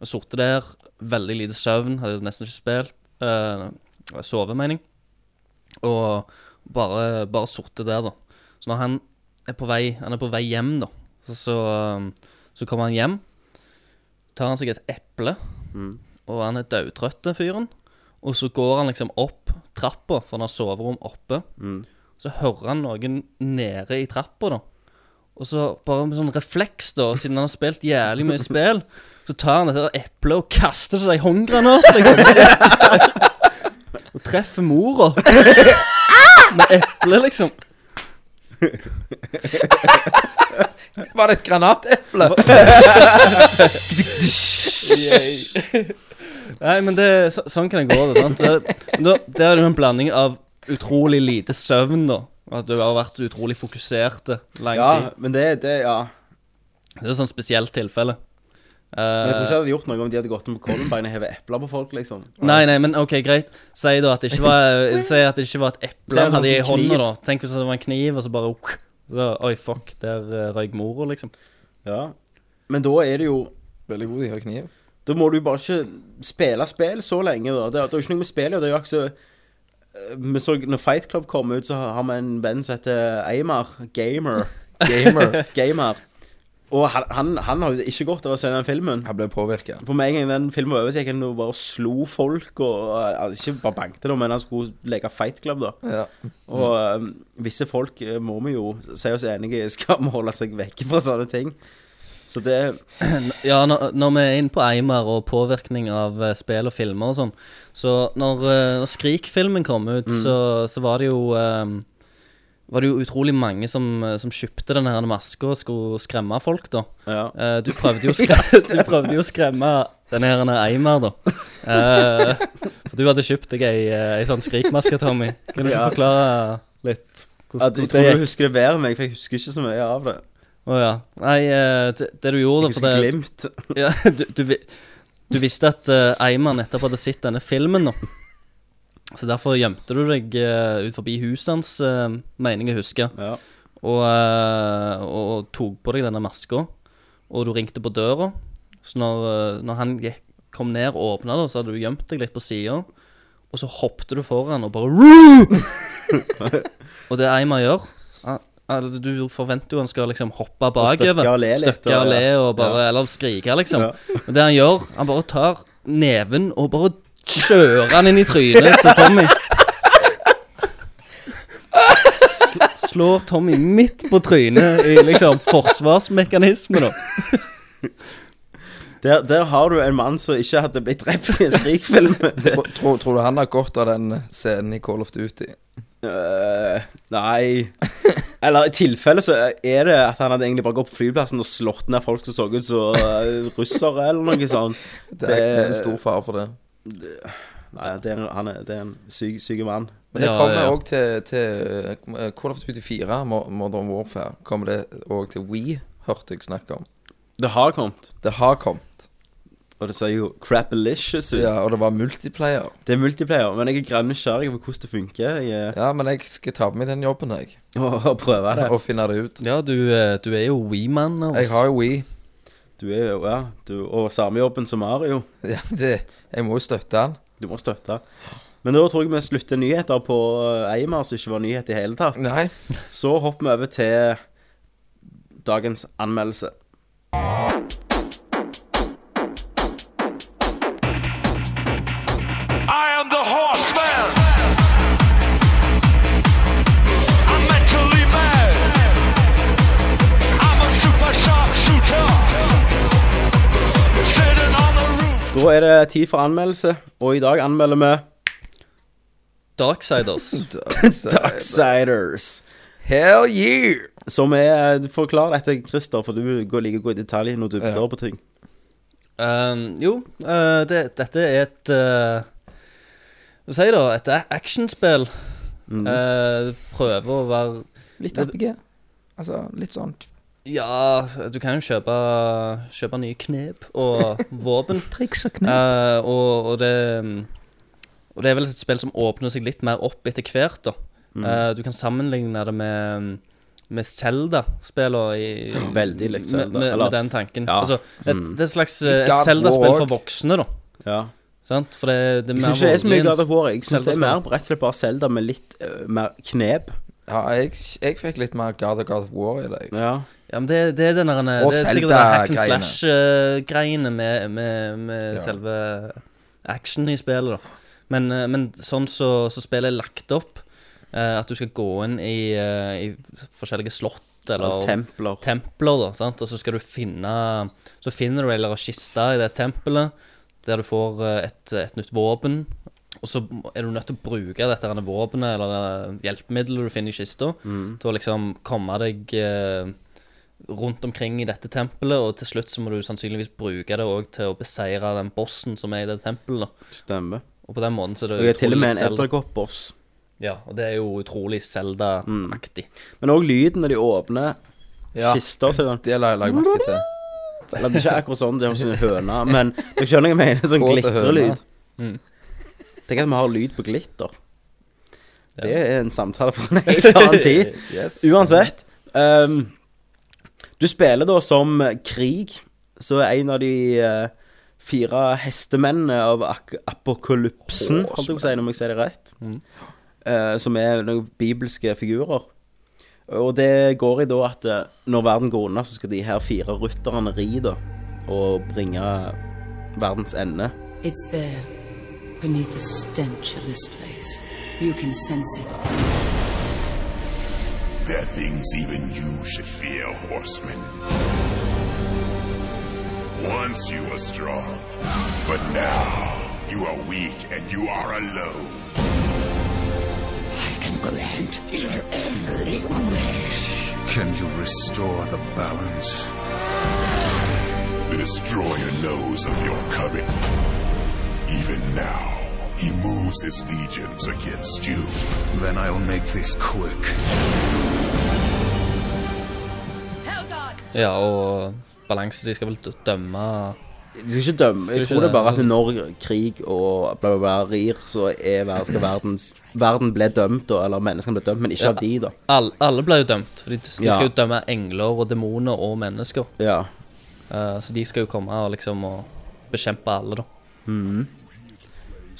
jeg sittet der, veldig lite søvn, hadde nesten ikke spilt. Uh, sove, mening. Og bare, bare sorte der, da. Så når han er på vei Han er på vei hjem, da. Så, så, så kommer han hjem. Tar han seg et eple, Mm. og han er daudtrøtt, fyren. Og så går han liksom opp trappa, for han har soverom oppe. Mm. Så hører han noen nede i trappa, da. Og så bare med sånn refleks, da, siden han har spilt jævlig mye spill, så tar han dette der eplet og kaster seg håndgranat, liksom. og treffer mora. Med eplet, liksom. Var det et granateple? Nei, men det, så, sånn kan det gå. Det, sant? Det, det er jo en blanding av utrolig lite søvn, da. At du har vært utrolig fokusert lang Ja, tid. men det, det Ja. Det er et sånt spesielt tilfelle. Men jeg tror ikke Eh, jeg hadde gjort noe om de hadde gått inn på Columbine og hevet epler på folk, liksom. nei, nei, men OK, greit. Si da at det ikke var Si at det ikke var et eple han hadde i hånda, da. Tenk hvis det var en kniv, og så bare så, Oi, fuck, der uh, røyk mora, liksom. Ja. Men da er det jo Veldig god i å ha kniv. Da må du bare ikke spille spill så lenge, da. Det, er jo ikke noe med spill, det er jo ikke så eh, vi så, når Fight Club kom ut, så har vi en venn som heter Eimar. Gamer. Gamer. Gamer. Og han, han, han har jo ikke godt av å se den filmen. Han ble påvirka. For med en gang den filmen var over, så gikk han og bare slo folk og altså, Ikke bare bankte men han skulle leke Fight Club, da. Ja. Og um, visse folk eh, må vi jo si oss enige i skal må holde seg vekke fra sånne ting. Så det Ja, når, når vi er inne på Eimar og påvirkning av eh, spill og filmer og sånn Så når, eh, når Skrik-filmen kom ut, så, så var det jo um, Var det jo utrolig mange som, eh, som kjøpte denne her maska og skulle skremme folk, da. Ja. Uh, du, prøvde jo å skremme, du prøvde jo å skremme denne her Eimer, da. Uh, for du hadde kjøpt deg ei, ei sånn skrikmaske, Tommy. Kan du ikke Ja. forklare litt hvordan, ja, jeg tror det du husker det bedre enn meg, for jeg husker ikke så mye av det. Å ja. Nei, eh, det, det du gjorde Jeg for husker det, glimt. Ja, du, du, vi- du visste at uh, Eiman nettopp hadde sett denne filmen nå. Så derfor gjemte du deg uh, ut forbi huset hans, uh, mener jeg å huske. Ja. Og, eh, og, tok på deg denne maska. Og du ringte på døra. Så når, eh, når han gikk, kom ned og åpna, så hadde du gjemt deg litt på sida. Og så hoppte du foran og bare Og det Eiman gjør han- altså, Du forventer jo han skal liksom hoppe bakover. støkke og le litt, Støkke og le og bare Ja. Eller skrike, liksom. Ja. Men det han gjør, han bare tar neven og bare kjører han inn i trynet til Tommy. Sl slår Tommy midt på trynet i liksom forsvarsmekanisme, da. Der, der har du en mann som ikke hadde blitt drept i en Skrik-film. Tror, tror, tror du han har godt av den scenen i Call of Duty? Øh, nei Eller i tilfelle så er det at han hadde egentlig bare gått på flyplassen og slått ned folk som så ut som uh, russere, eller noe sånt. Det det er en stor fare for det. Nei, det er, han er, det er en syk, syk mann. Men det kommer kommer ja. ja. til, til eh, Call of Duty 4, Modern Warfare, kommer det òg til We, hørte jeg snakke om. Det har kommet. Det har kommet. Og det ser jo crapalicious ut. Ja, og det var multiplayer. Det er multiplayer, men jeg er grann nysgjerrig på hvordan det funker. Jeg, Ja, men jeg skal ta på meg den jobben, jeg. og, og prøve det. Og finne det ut. Ja, du, eh, du er jo We-mann. Jeg har jo We. Du er jo, ja, du, og samme jobben som Mario. Ja, det, jeg må jo støtte han. Du må støtte. Men da tror jeg vi slutter nyheter på Eimer, Eimar, som ikke var nyhet i hele tatt. Nei. Så hopper vi over til dagens anmeldelse. Da er det tid for anmeldelse, og i dag anmelder vi Darksiders. Darksiders. Hell yeah! Som er Du får klare dette, Christer, for du går like gå i detalj når du Ja. på ting. Um, jo, uh, det, dette er et uh, Hva sier du? Et actionspill. actionspill. Uh, prøver å være Litt RPG. Altså, litt sånn Ja, du kan jo kjøpe, kjøpe nye knep og våpen. triks og Eh, og, og det Og det er vel et spill som åpner seg litt mer opp etter hvert, da. Eh, du kan sammenligne det med med Zelda-spillene Veldig likt Zelda, med, eller- med den tanken. Ja. Altså, et, det er et slags Zelda-spill for voksne, da. Ja. Sant? For det, det er Jeg mer syns ikke det er så mye God of War. Jeg syns det er mer rett og slett bare Zelda med litt uh, mer knep. Ja, jeg, jeg fikk litt mer God of God of War i det. Ja. Ja, men det, det er den der Og Det er sikkert den hack and Zelda-greiene. slash-greiene med, med, med Ja. selve action i spillet, da. Men, eh, men sånn så, så spillet er lagt opp, eh, at du skal gå inn i, eh, i forskjellige slott eller Templer. templer, da, sant? og så skal du finne Så finner du ei eller annen kiste i det tempelet, der du får eh, et, et nytt våpen. Og så er du nødt til å bruke dette her våpenet eller hjelpemiddelet du finner i kista, til å liksom komme deg eh, rundt omkring i dette tempelet, og til slutt så må du sannsynligvis bruke det òg til å beseire den bossen som er i det tempelet. Stemmer. Og på den måten så er det Og jeg er til og med en edderkoppboss. Ja, og det er jo utrolig Zelda-aktig. Men òg lyden når de åpner Ja, kister. Så er det, det la jeg merke til. eller det er ikke akkurat sånn, det er hos en høne, men du skjønner hva jeg mener? Sånn glitrelyd. Mm. Tenk at vi har lyd på glitter. Det er en samtale for en helt annen tid. Yes. Uansett. Um, du spiller da som Krig, så er en av de uh, fire hestemennene av ak apokalypsen, holdt jeg på å si, om jeg sier det rett. Eh, som er noen bibelske figurer. Og det går i da at eh, når verden går unna, så skal de her fire rytterne ri da, og bringe verdens ende. It's there, beneath the stench of this place. You can sense it. There are things even you should fear, horseman. Once you were strong, but now you are weak and you are alone. I can grant your every wish. Can you restore the balance? The destroyer knows of your coming. Even now, he moves his legions against you. Then I'll make this quick. Ja, og balanse De skal vel dømme De skal ikke dømme. Skal Jeg ikke tror det er bare at altså. når krig og bla, bla, bla rir, så er verden... skal verdens Verden ble dømt, da, eller menneskene ble dømt, men ikke Ja. av de, da. Alle, alle ble jo dømt, for de, de Ja. skal jo dømme engler og demoner og mennesker. Ja. Uh, så de skal jo komme og liksom og bekjempe alle, da.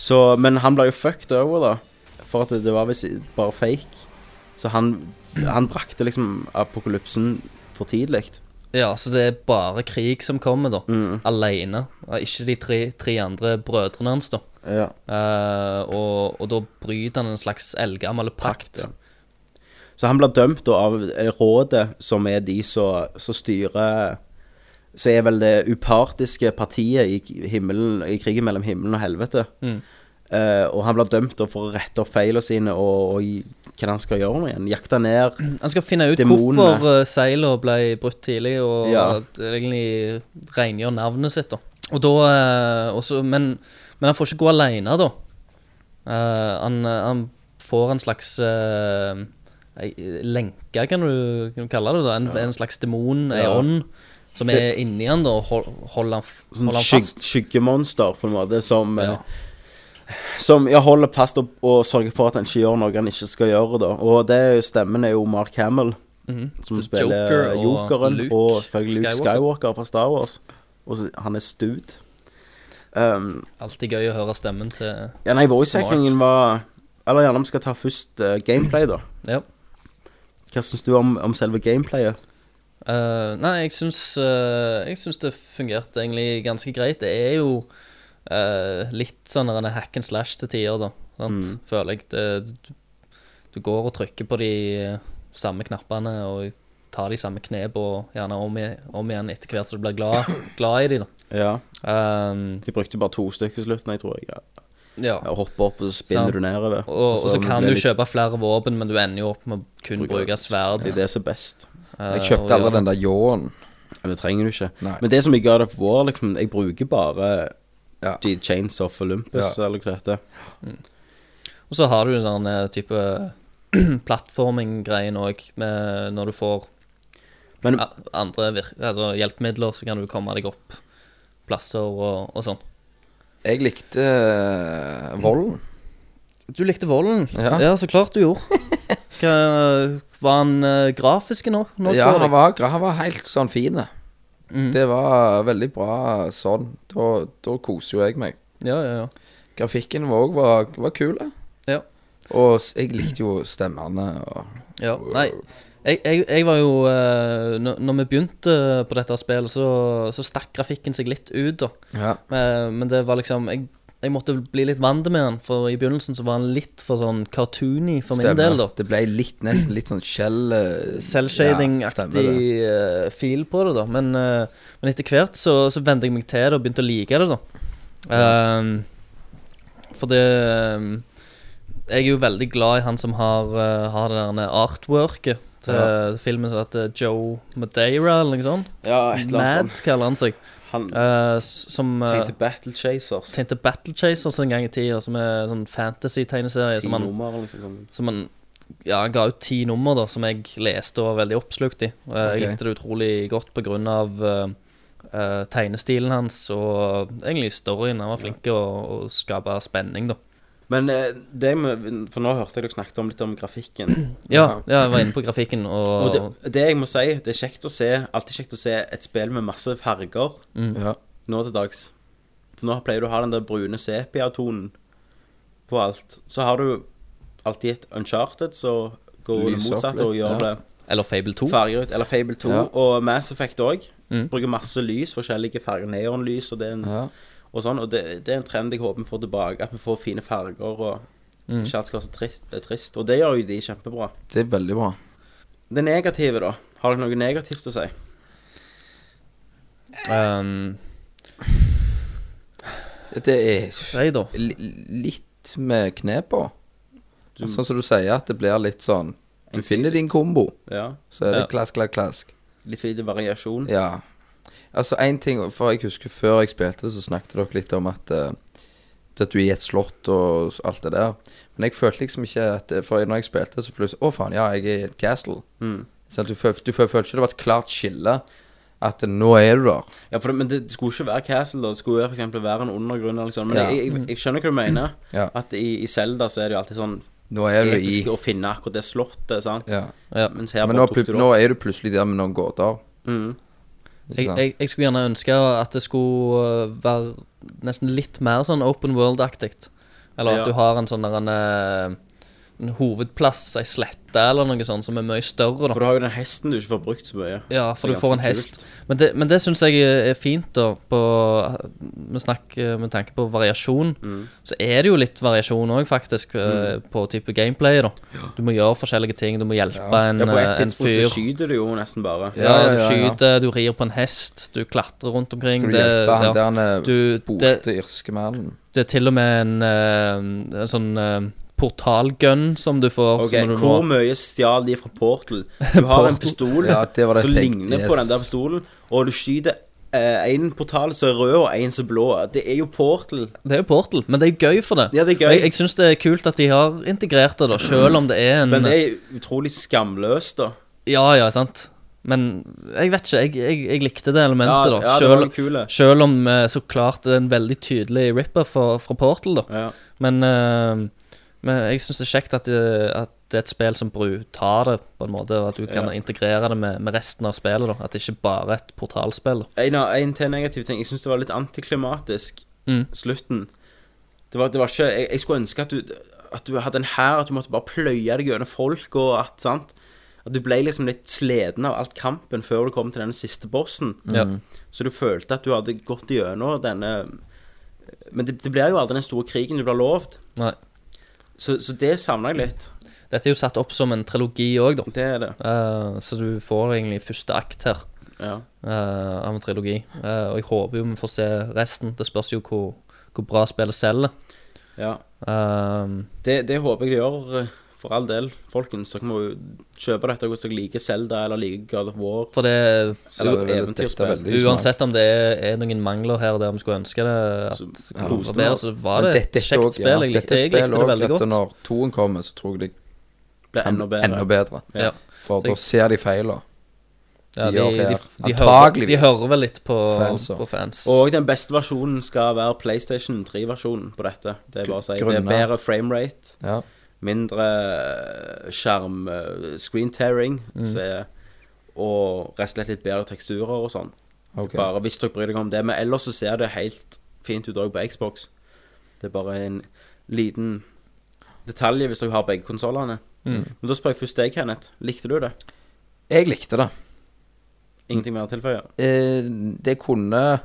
Så, men han ble jo fucked over, da. For at det, var visst bare fake. Så han, han brakte liksom apokalypsen for tidlig. Ja, så det er bare krig som kommer, da. Mm. Alene. Ikke de tre, tre andre brødrene hans, da. Ja. Uh, og, og da bryter han en slags eldgammel pakt. Ja. Så han blir dømt da av rådet, som er de som styrer Så er vel det upartiske partiet i, himmelen, i krigen mellom himmelen og helvete. Eh, og han blir dømt for å rette opp feilene sine og, og hva han skal gjøre nå igjen. Jakte ned Han skal finne ut Demonene. hvorfor uh, seilene ble brutt tidlig, og Ja. egentlig rengjøre navnet sitt. da Og da uh, også, men, men han får ikke gå alene, da. Uh, han, eh, han får en slags eh, lenke, kan du, kan du kalle det. da En, en slags demon, ei Ja. ånd, som er inni han, da, og hold, holder han, sånn holder han fast. skyggemonster, på en måte, som ja. Som ja, holder fast og, og sørger for at han ikke gjør noe han ikke skal gjøre, da. Og det stemmen er jo Mark Hamill, Mhm. som The spiller Joker og Jokeren, Luke og selvfølgelig Luke Skywalker. Skywalker. fra Star Wars. Og han er stud. Um, Alltid gøy å høre stemmen til ja, nei, voice-hackingen var Eller gjerne om vi skal ta først uh, gameplay, da. Ja. Hva syns du om, om selve gameplayet? Eh, nei, jeg syns, uh, jeg syns det fungerte egentlig ganske greit. Det er jo uh, litt sånn en hack and slash til tider, da. Mm. Føler jeg. Det, du, går og trykker på de samme knappene og tar de samme knepene og gjerne om, i, om igjen etter hvert så du blir glad, glad i de, da. Ja. Um, Jeg brukte bare to stykker i slutten, jeg tror jeg. Ja. Hopper opp, og så spinner Sant. du nedover. Og, og så kan du litt- kjøpe flere våpen, men du ender jo opp med å kun bruke sverd. Det er det som er best. Eh, Jeg kjøpte aldri den der ljåen. Ja, Det trenger du ikke. Nei. Men det som i God of War, liksom, jeg bruker bare Ja. de Chains of Olympus, Ja. eller hva det heter. Og så har du den eh, type plattforming-greien òg, når du får Men- andre altså hjelpemidler, så kan du komme deg opp plasser og, og sånn. Jeg likte eh, volden. Du likte volden? Ja. så klart du gjorde. Hva, var han uh, grafisk nå? nå Ja, han var, han var helt sånn fin. Mm. Det var veldig bra sånn. Da, da koser jo jeg meg. Ja, ja, ja. Grafikken òg var, var kul. Ja. Og jeg likte jo stemmene. Og, Ja, nei jeg, jeg, jeg var jo eh, når vi begynte på dette spillet, så, så stakk grafikken seg litt ut, da. ja. Men, men det var liksom jeg, jeg måtte bli litt vant med den, for i begynnelsen så var han litt for sånn cartoony for min del, da. Det ble litt, nesten litt sånn shell eh, Selvshading-aktig ja, stemmer eh, feel på det, da. Men, eh, men etter hvert så, så vente jeg meg til det og begynte å like det, da. Ehm, for det Jeg er jo veldig glad i han som har, eh, har det der artworket til Ja. filmen som heter Joe Madeira, eller noe sånt. Ja, et eller annet Mad sånt. kaller han seg. Han Eh, som eh, tenkte Battle Chasers. tegnte Battle Chasers en gang i tida, som er sånn fantasy-tegneserie. Som han, nummer, liksom. som han Ja, han ga ut ti nummer, da, som jeg leste og var veldig oppslukt i. Og Jeg Ok. likte det utrolig godt på grunn av eh, eh, tegnestilen hans og egentlig storyen. Han var flink til å, å skape spenning, da. Men eh, det med, For nå hørte jeg dere snakket om litt om grafikken. Ja, ja jeg var inne på grafikken, og, Og det, det jeg må si, det er kjekt å se Alltid kjekt å se et spill med masse farger Ja. nå til dags. For nå pleier du å ha den der brune sepia-tonen på alt. Så har du alltid et Uncharted, så går det motsatt opp og gjør ja. det Eller Fable 2. farger ut. Eller Fable 2 Ja. og Mass Effect òg. Mm. Bruker masse lys, forskjellige farger. Neonlys og det er en ja. Og sånn. Og det, det er en trend jeg håper vi får tilbake. At vi får fine farger og Mm. ikke alt skal være så trist, trist. Og det gjør jo de kjempebra. Det er veldig bra. Det negative, da. Har dere noe negativt å si? Um, Det er Nei, da. litt med knepa. Sånn som du sier, at det blir litt sånn Du finner din kombo, Ja. så er det Ja. klask, klask, klask. Litt fint lite variasjon. Ja. Altså, én ting For jeg husker før jeg spilte det, så snakket dere litt om at uh, At du er i et slott og alt det der. Men jeg følte liksom ikke at det- For når jeg spilte, så plutselig Å, faen, ja, jeg er i et castle. Mm. Sånn, du, føl, du følte ikke det var et klart skille. At nå er du der. Ja, det, Men det skulle ikke være Castle, da. Det skulle eksempel være en undergrunn. Eller sånn. Men Ja. jeg, jeg, jeg skjønner hva du mener. Ja. At i, i Zelda så er det jo alltid sånn Nå er du i å finne akkurat det slottet. sant? Ja. Ja. Mens her Men nå, nå er du plutselig der med noen gåter. Mm. Jeg, jeg, jeg skulle gjerne ønske at det skulle uh, være nesten litt mer sånn open world-aktig. Eller at Ja. du har en sånn der en, uh, en hovedplass, ei slette eller noe sånt som er mye større, da. For du har jo den hesten du ikke får brukt så mye. Ja, for du får en kult. hest. Men det, men det syns jeg er fint, da, på med, snakk, med tanke på variasjon. Mm. Så er det jo litt variasjon òg, faktisk, mm. på type gameplay, da. Du må gjøre forskjellige ting. Du må hjelpe en, fyr. Ja, på et eh, tidspunkt så skyter du jo nesten bare. Ja, Ja, ja, du ja, ja. skyter, du rir på en hest, du klatrer rundt omkring. Skal du hjelpe han ja. der han er borte irske mannen? Det er til og med en, eh, en sånn eh, portalgun som du får. Ok, du Hvor må, mye stjal de fra Portal? Du har en pistol Ja, det var det som ligner på den der pistolen, og du skyter én portal som er rød, og én som er blå. Det er jo Portal. det er jo Portal, men det er gøy for det. Ja, det er gøy. Jeg, jeg syns det er kult at de har integrert det, da, selv om det er en Men det er utrolig skamløst, da. Ja, ja, sant. Men jeg vet ikke, jeg, jeg, jeg likte det elementet, Ja, da. ja, det var selv om eh, så klart det er en veldig tydelig ripper fra, fra Portal, da. Ja. Men, eh, men jeg syns det er kjekt at det, at det er et spill som bru- tar det, på en måte, og at du kan Ja. integrere det med, med resten av spillet. da At det ikke bare er et portalspill. En, en til negativ ting. Jeg syns det var litt antiklimatisk, Mm. slutten. Det var, det var ikke jeg, jeg skulle ønske at du, at du hadde en hær, at du måtte bare pløye deg gjennom folk, og at sant At du ble liksom litt sliten av alt kampen før du kom til denne siste bossen. Ja. Så du følte at du hadde gått gjennom denne Men det, det blir jo aldri den store krigen du blir lovt. Nei. Så, så det savna jeg litt. Dette er jo satt opp som en trilogi òg, da. Det er det. Uh, så du får egentlig første akt her Ja. uh, av en trilogi. Uh, og jeg håper jo vi får se resten. Det spørs jo hvor, hvor bra spillet selger. ja. Det, det håper jeg de gjør, for all del, folkens. Dere må jo kjøpe dette hvis dere liker Zelda eller liker God of War. for det er Eller eventyrspill. Uansett om det er, er noen mangler her der vi skulle ønske det at Så det var bedre, så var det et er kjekt også- spill. ja, Jeg, er jeg likte det veldig godt. Når toen kommer, så tror jeg det Blir enda bedre. enda bedre. Ja. For da ser de feila. Ja, de de, de, de, hører, de hører vel litt på Fans. På fans. Og den beste versjonen skal være PlayStation 3-versjonen på dette. Det er bare å si. Det er bedre framerate, Ja. Mindre eh, skjerm eh, screen tearing, Mm. så er, og rett og slett litt bedre teksturer og sånn. Okay. Bare hvis dere bryr dere om det. Men ellers så ser det helt fint ut òg på Xbox. Det er bare en liten detalj hvis dere har begge konsollene. Mm. Men da spør jeg først deg, Kenneth. Likte du det? Jeg likte det. Ingenting mer å tilføye? Eh, det kunne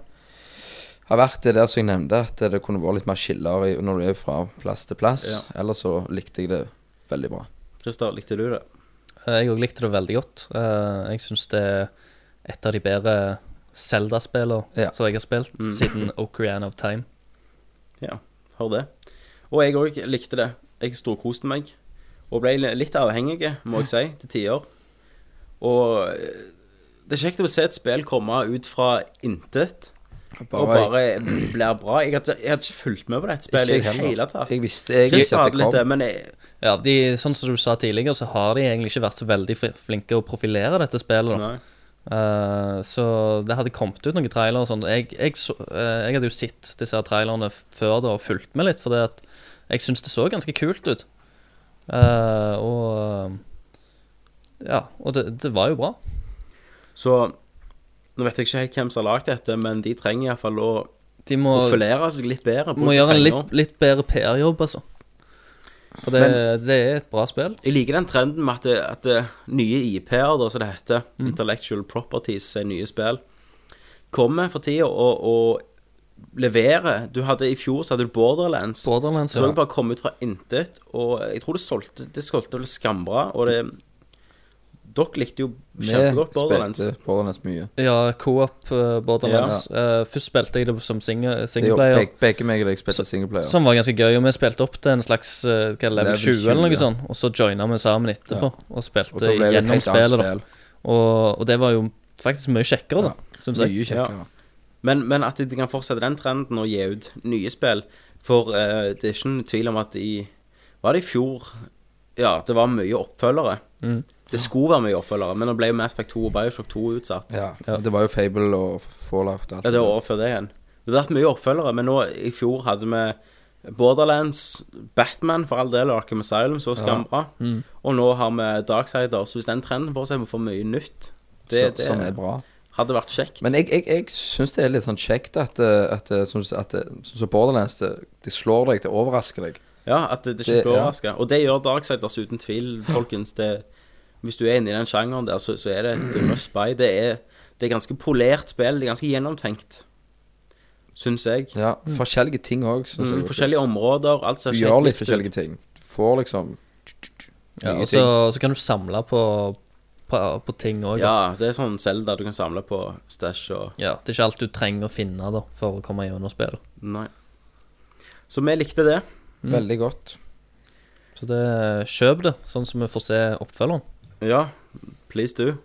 ha vært det der som jeg nevnte, at det kunne vært litt mer skiller når du er fra plass til plass. Ja. Ellers så likte jeg det veldig bra. Christer, likte du det? Eh, Jeg òg likte det veldig godt. Eh, Jeg syns det er et av de bedre Zelda-spillene Ja. som jeg har spilt Mm. siden Ocarina of Time. Ja, hør det. Og jeg òg likte det. Jeg storkoste meg. Og ble litt avhengig, må jeg si, til tider. Og eh, det er kjekt å se et spill komme ut fra intet og bare blir bra. Jeg hadde, jeg hadde ikke fulgt med på dette spillet i det jeg hele tatt. Jeg visste egentlig ikke at det kom. men jeg, Ja, de, Sånn som du sa tidligere, så har de egentlig ikke vært så veldig flinke å profilere dette spillet. Eh, Så det hadde kommet ut noen trailere og sånn. Jeg, jeg, så, uh, jeg hadde jo sett disse trailerne før da og fulgt med litt, for at jeg syns det så ganske kult ut. Uh, og Ja, og det, det var jo bra. Så nå vet jeg ikke helt hvem som har lagd dette, men de trenger iallfall å De må, profilere seg litt bedre. må gjøre en litt, litt bedre PR-jobb, altså. For det, det er et bra spill. Jeg liker den trenden med at, det, at det, nye IP-er, som det heter, Mm. Intellectual Properties, er nye spill, kommer for tida og, og leverer. Du hadde I fjor så hadde du Borderlands. Borderlands, Så ja. det bare kom ut fra intet, og jeg tror det solgte Det solgte vel skambra, og det Dere likte jo kjempegodt Borderlands. Vi spilte Borderlands mye. Ja, co-op uh, Borderlands. Eh, først spilte jeg det som single, er singleplayer. begge, begge meg og deg spilte singleplayer. Som var ganske gøy, og vi spilte opp til en slags eh, det, level Level 20 eller noe ja. sånt. Og så joina vi sammen etterpå og spilte Og gjennom spillet. da og, og det var jo faktisk mye kjekkere, da, jeg. Mye kjekkere. Men, men at de kan fortsette den trenden og gi ut nye spill For eh, det er ikke noen tvil om at i Var det i fjor Ja, det var mye oppfølgere. Mm. Det skulle være mye oppfølgere, men nå ble jo Mass Effect 2 og Bioshock 2 utsatt. Ja. Det var jo Fable og Fallout og alt Ja, det var året før det igjen. Det har vært mye oppfølgere, men nå i fjor hadde vi Borderlands, Batman for all del, Arkham Asylum, så skambra. Mm. Og nå har vi Darksider. Så hvis den trenden må vi få mye nytt. Det, Så- det som er bra. hadde vært kjekt. Men jeg, jeg, jeg syns det er litt sånn kjekt at, at, at, at, som- at, eh, sånn Borderlands, det, det slår deg, det overrasker deg. Ja, at det, det ikke blir ja. Og det gjør Darksiders uten tvil, folkens. Det, hvis du er inne i den sjangeren der, så, så er det et must buy. Det er, det er ganske polert spill. Det er ganske gjennomtenkt, syns jeg. Ja, forskjellige ting òg. Mm, forskjellige områder. Alt ser gjør litt forskjellige ut. ting. Får liksom Ja, og så, så kan du samle på, på, på ting òg. Ja, det er sånn Zelda du kan samle på stæsj og Ja, det er ikke alt du trenger å finne da for å komme gjennom spillet. Nei. Så vi likte det. Veldig godt. Så det kjøp det, sånn som vi får se oppfølgeren. Ja, please do.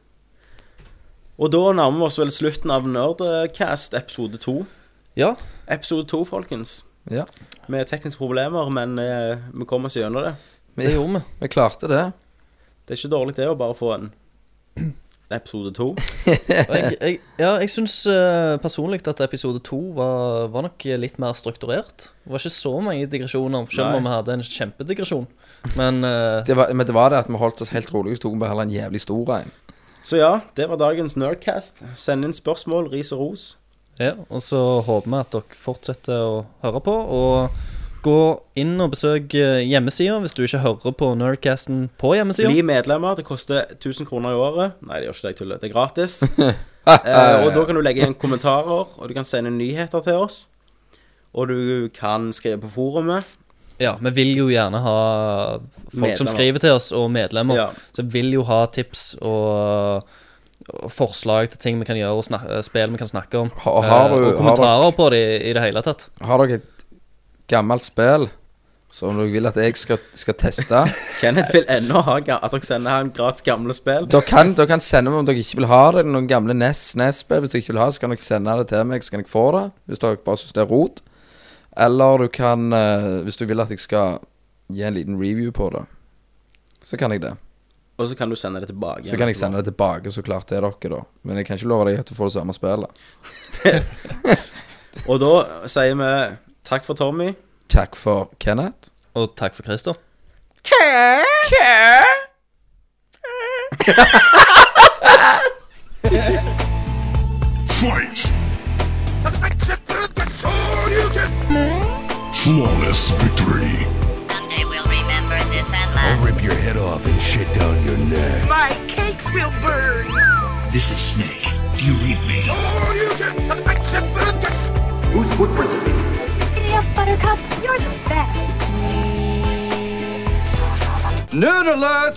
Og da nærmer vi oss vel slutten av Nerdcast episode 2. Ja. Episode 2, folkens. Ja. Med tekniske problemer, men eh, vi kom oss gjennom det. Vi, gjorde vi. vi klarte det. Det er ikke dårlig det å bare få en episode 2. Jeg, jeg, ja, jeg syns eh, personlig at episode to var, var nok litt mer strukturert. Det var ikke så mange digresjoner, selv om vi hadde en kjempedigresjon. Men uh, det var, men det var det at vi holdt oss helt rolig, så tok vi heller en jævlig stor en. Så ja, det var dagens Nerdcast. Send inn spørsmål, ris og ros. ja, og så håper vi at dere fortsetter å høre på. Og gå inn og besøk eh, hjemmesida hvis du ikke hører på Nerdcasten på hjemmesida. Bli medlemmer. Det koster 1000 kroner i året. Nei, det gjør ikke det, jeg tuller. Det er gratis. eh, og da kan du legge igjen kommentarer, og du kan sende nyheter til oss. Og du kan skrive på forumet. Ja, vi vil jo gjerne ha folk som skriver til oss, og medlemmer. Ja. Så vi vil jo ha tips og, forslag til ting vi kan gjøre, og spill vi kan snakke om. Ha- har Eh, du- og kommentarer på det i, det hele tatt. Har dere gammelt spill som dere vil at jeg skal, skal teste? Kenneth vil ennå ha ga- at dere sender han gratis gamle spill. Dere kan, dere kan sende meg om dere ikke vil ha det. Noen gamle E NES, NES-spill. Hvis dere ikke vil ha det, så kan dere sende det til meg, så kan jeg få det. Hvis dere bare syns det er rot. Eller du kan, eh, hvis du vil at jeg skal gi en liten review på det, så kan jeg det. Og så kan du sende det tilbake. Så kan jeg sende det tilbake så klart til dere, da. Men jeg kan ikke love deg at du får det samme spillet. Og da sier vi takk for Tommy. Takk for Kenneth. Og takk for Christer. Fight! Flawless victory. Someday we'll remember this and I'll rip your head off and shit down your neck. My cakes will burn. This is Snake. Do you read me? Oh, Giddy up, Buttercup. You're the best. Nerd alert!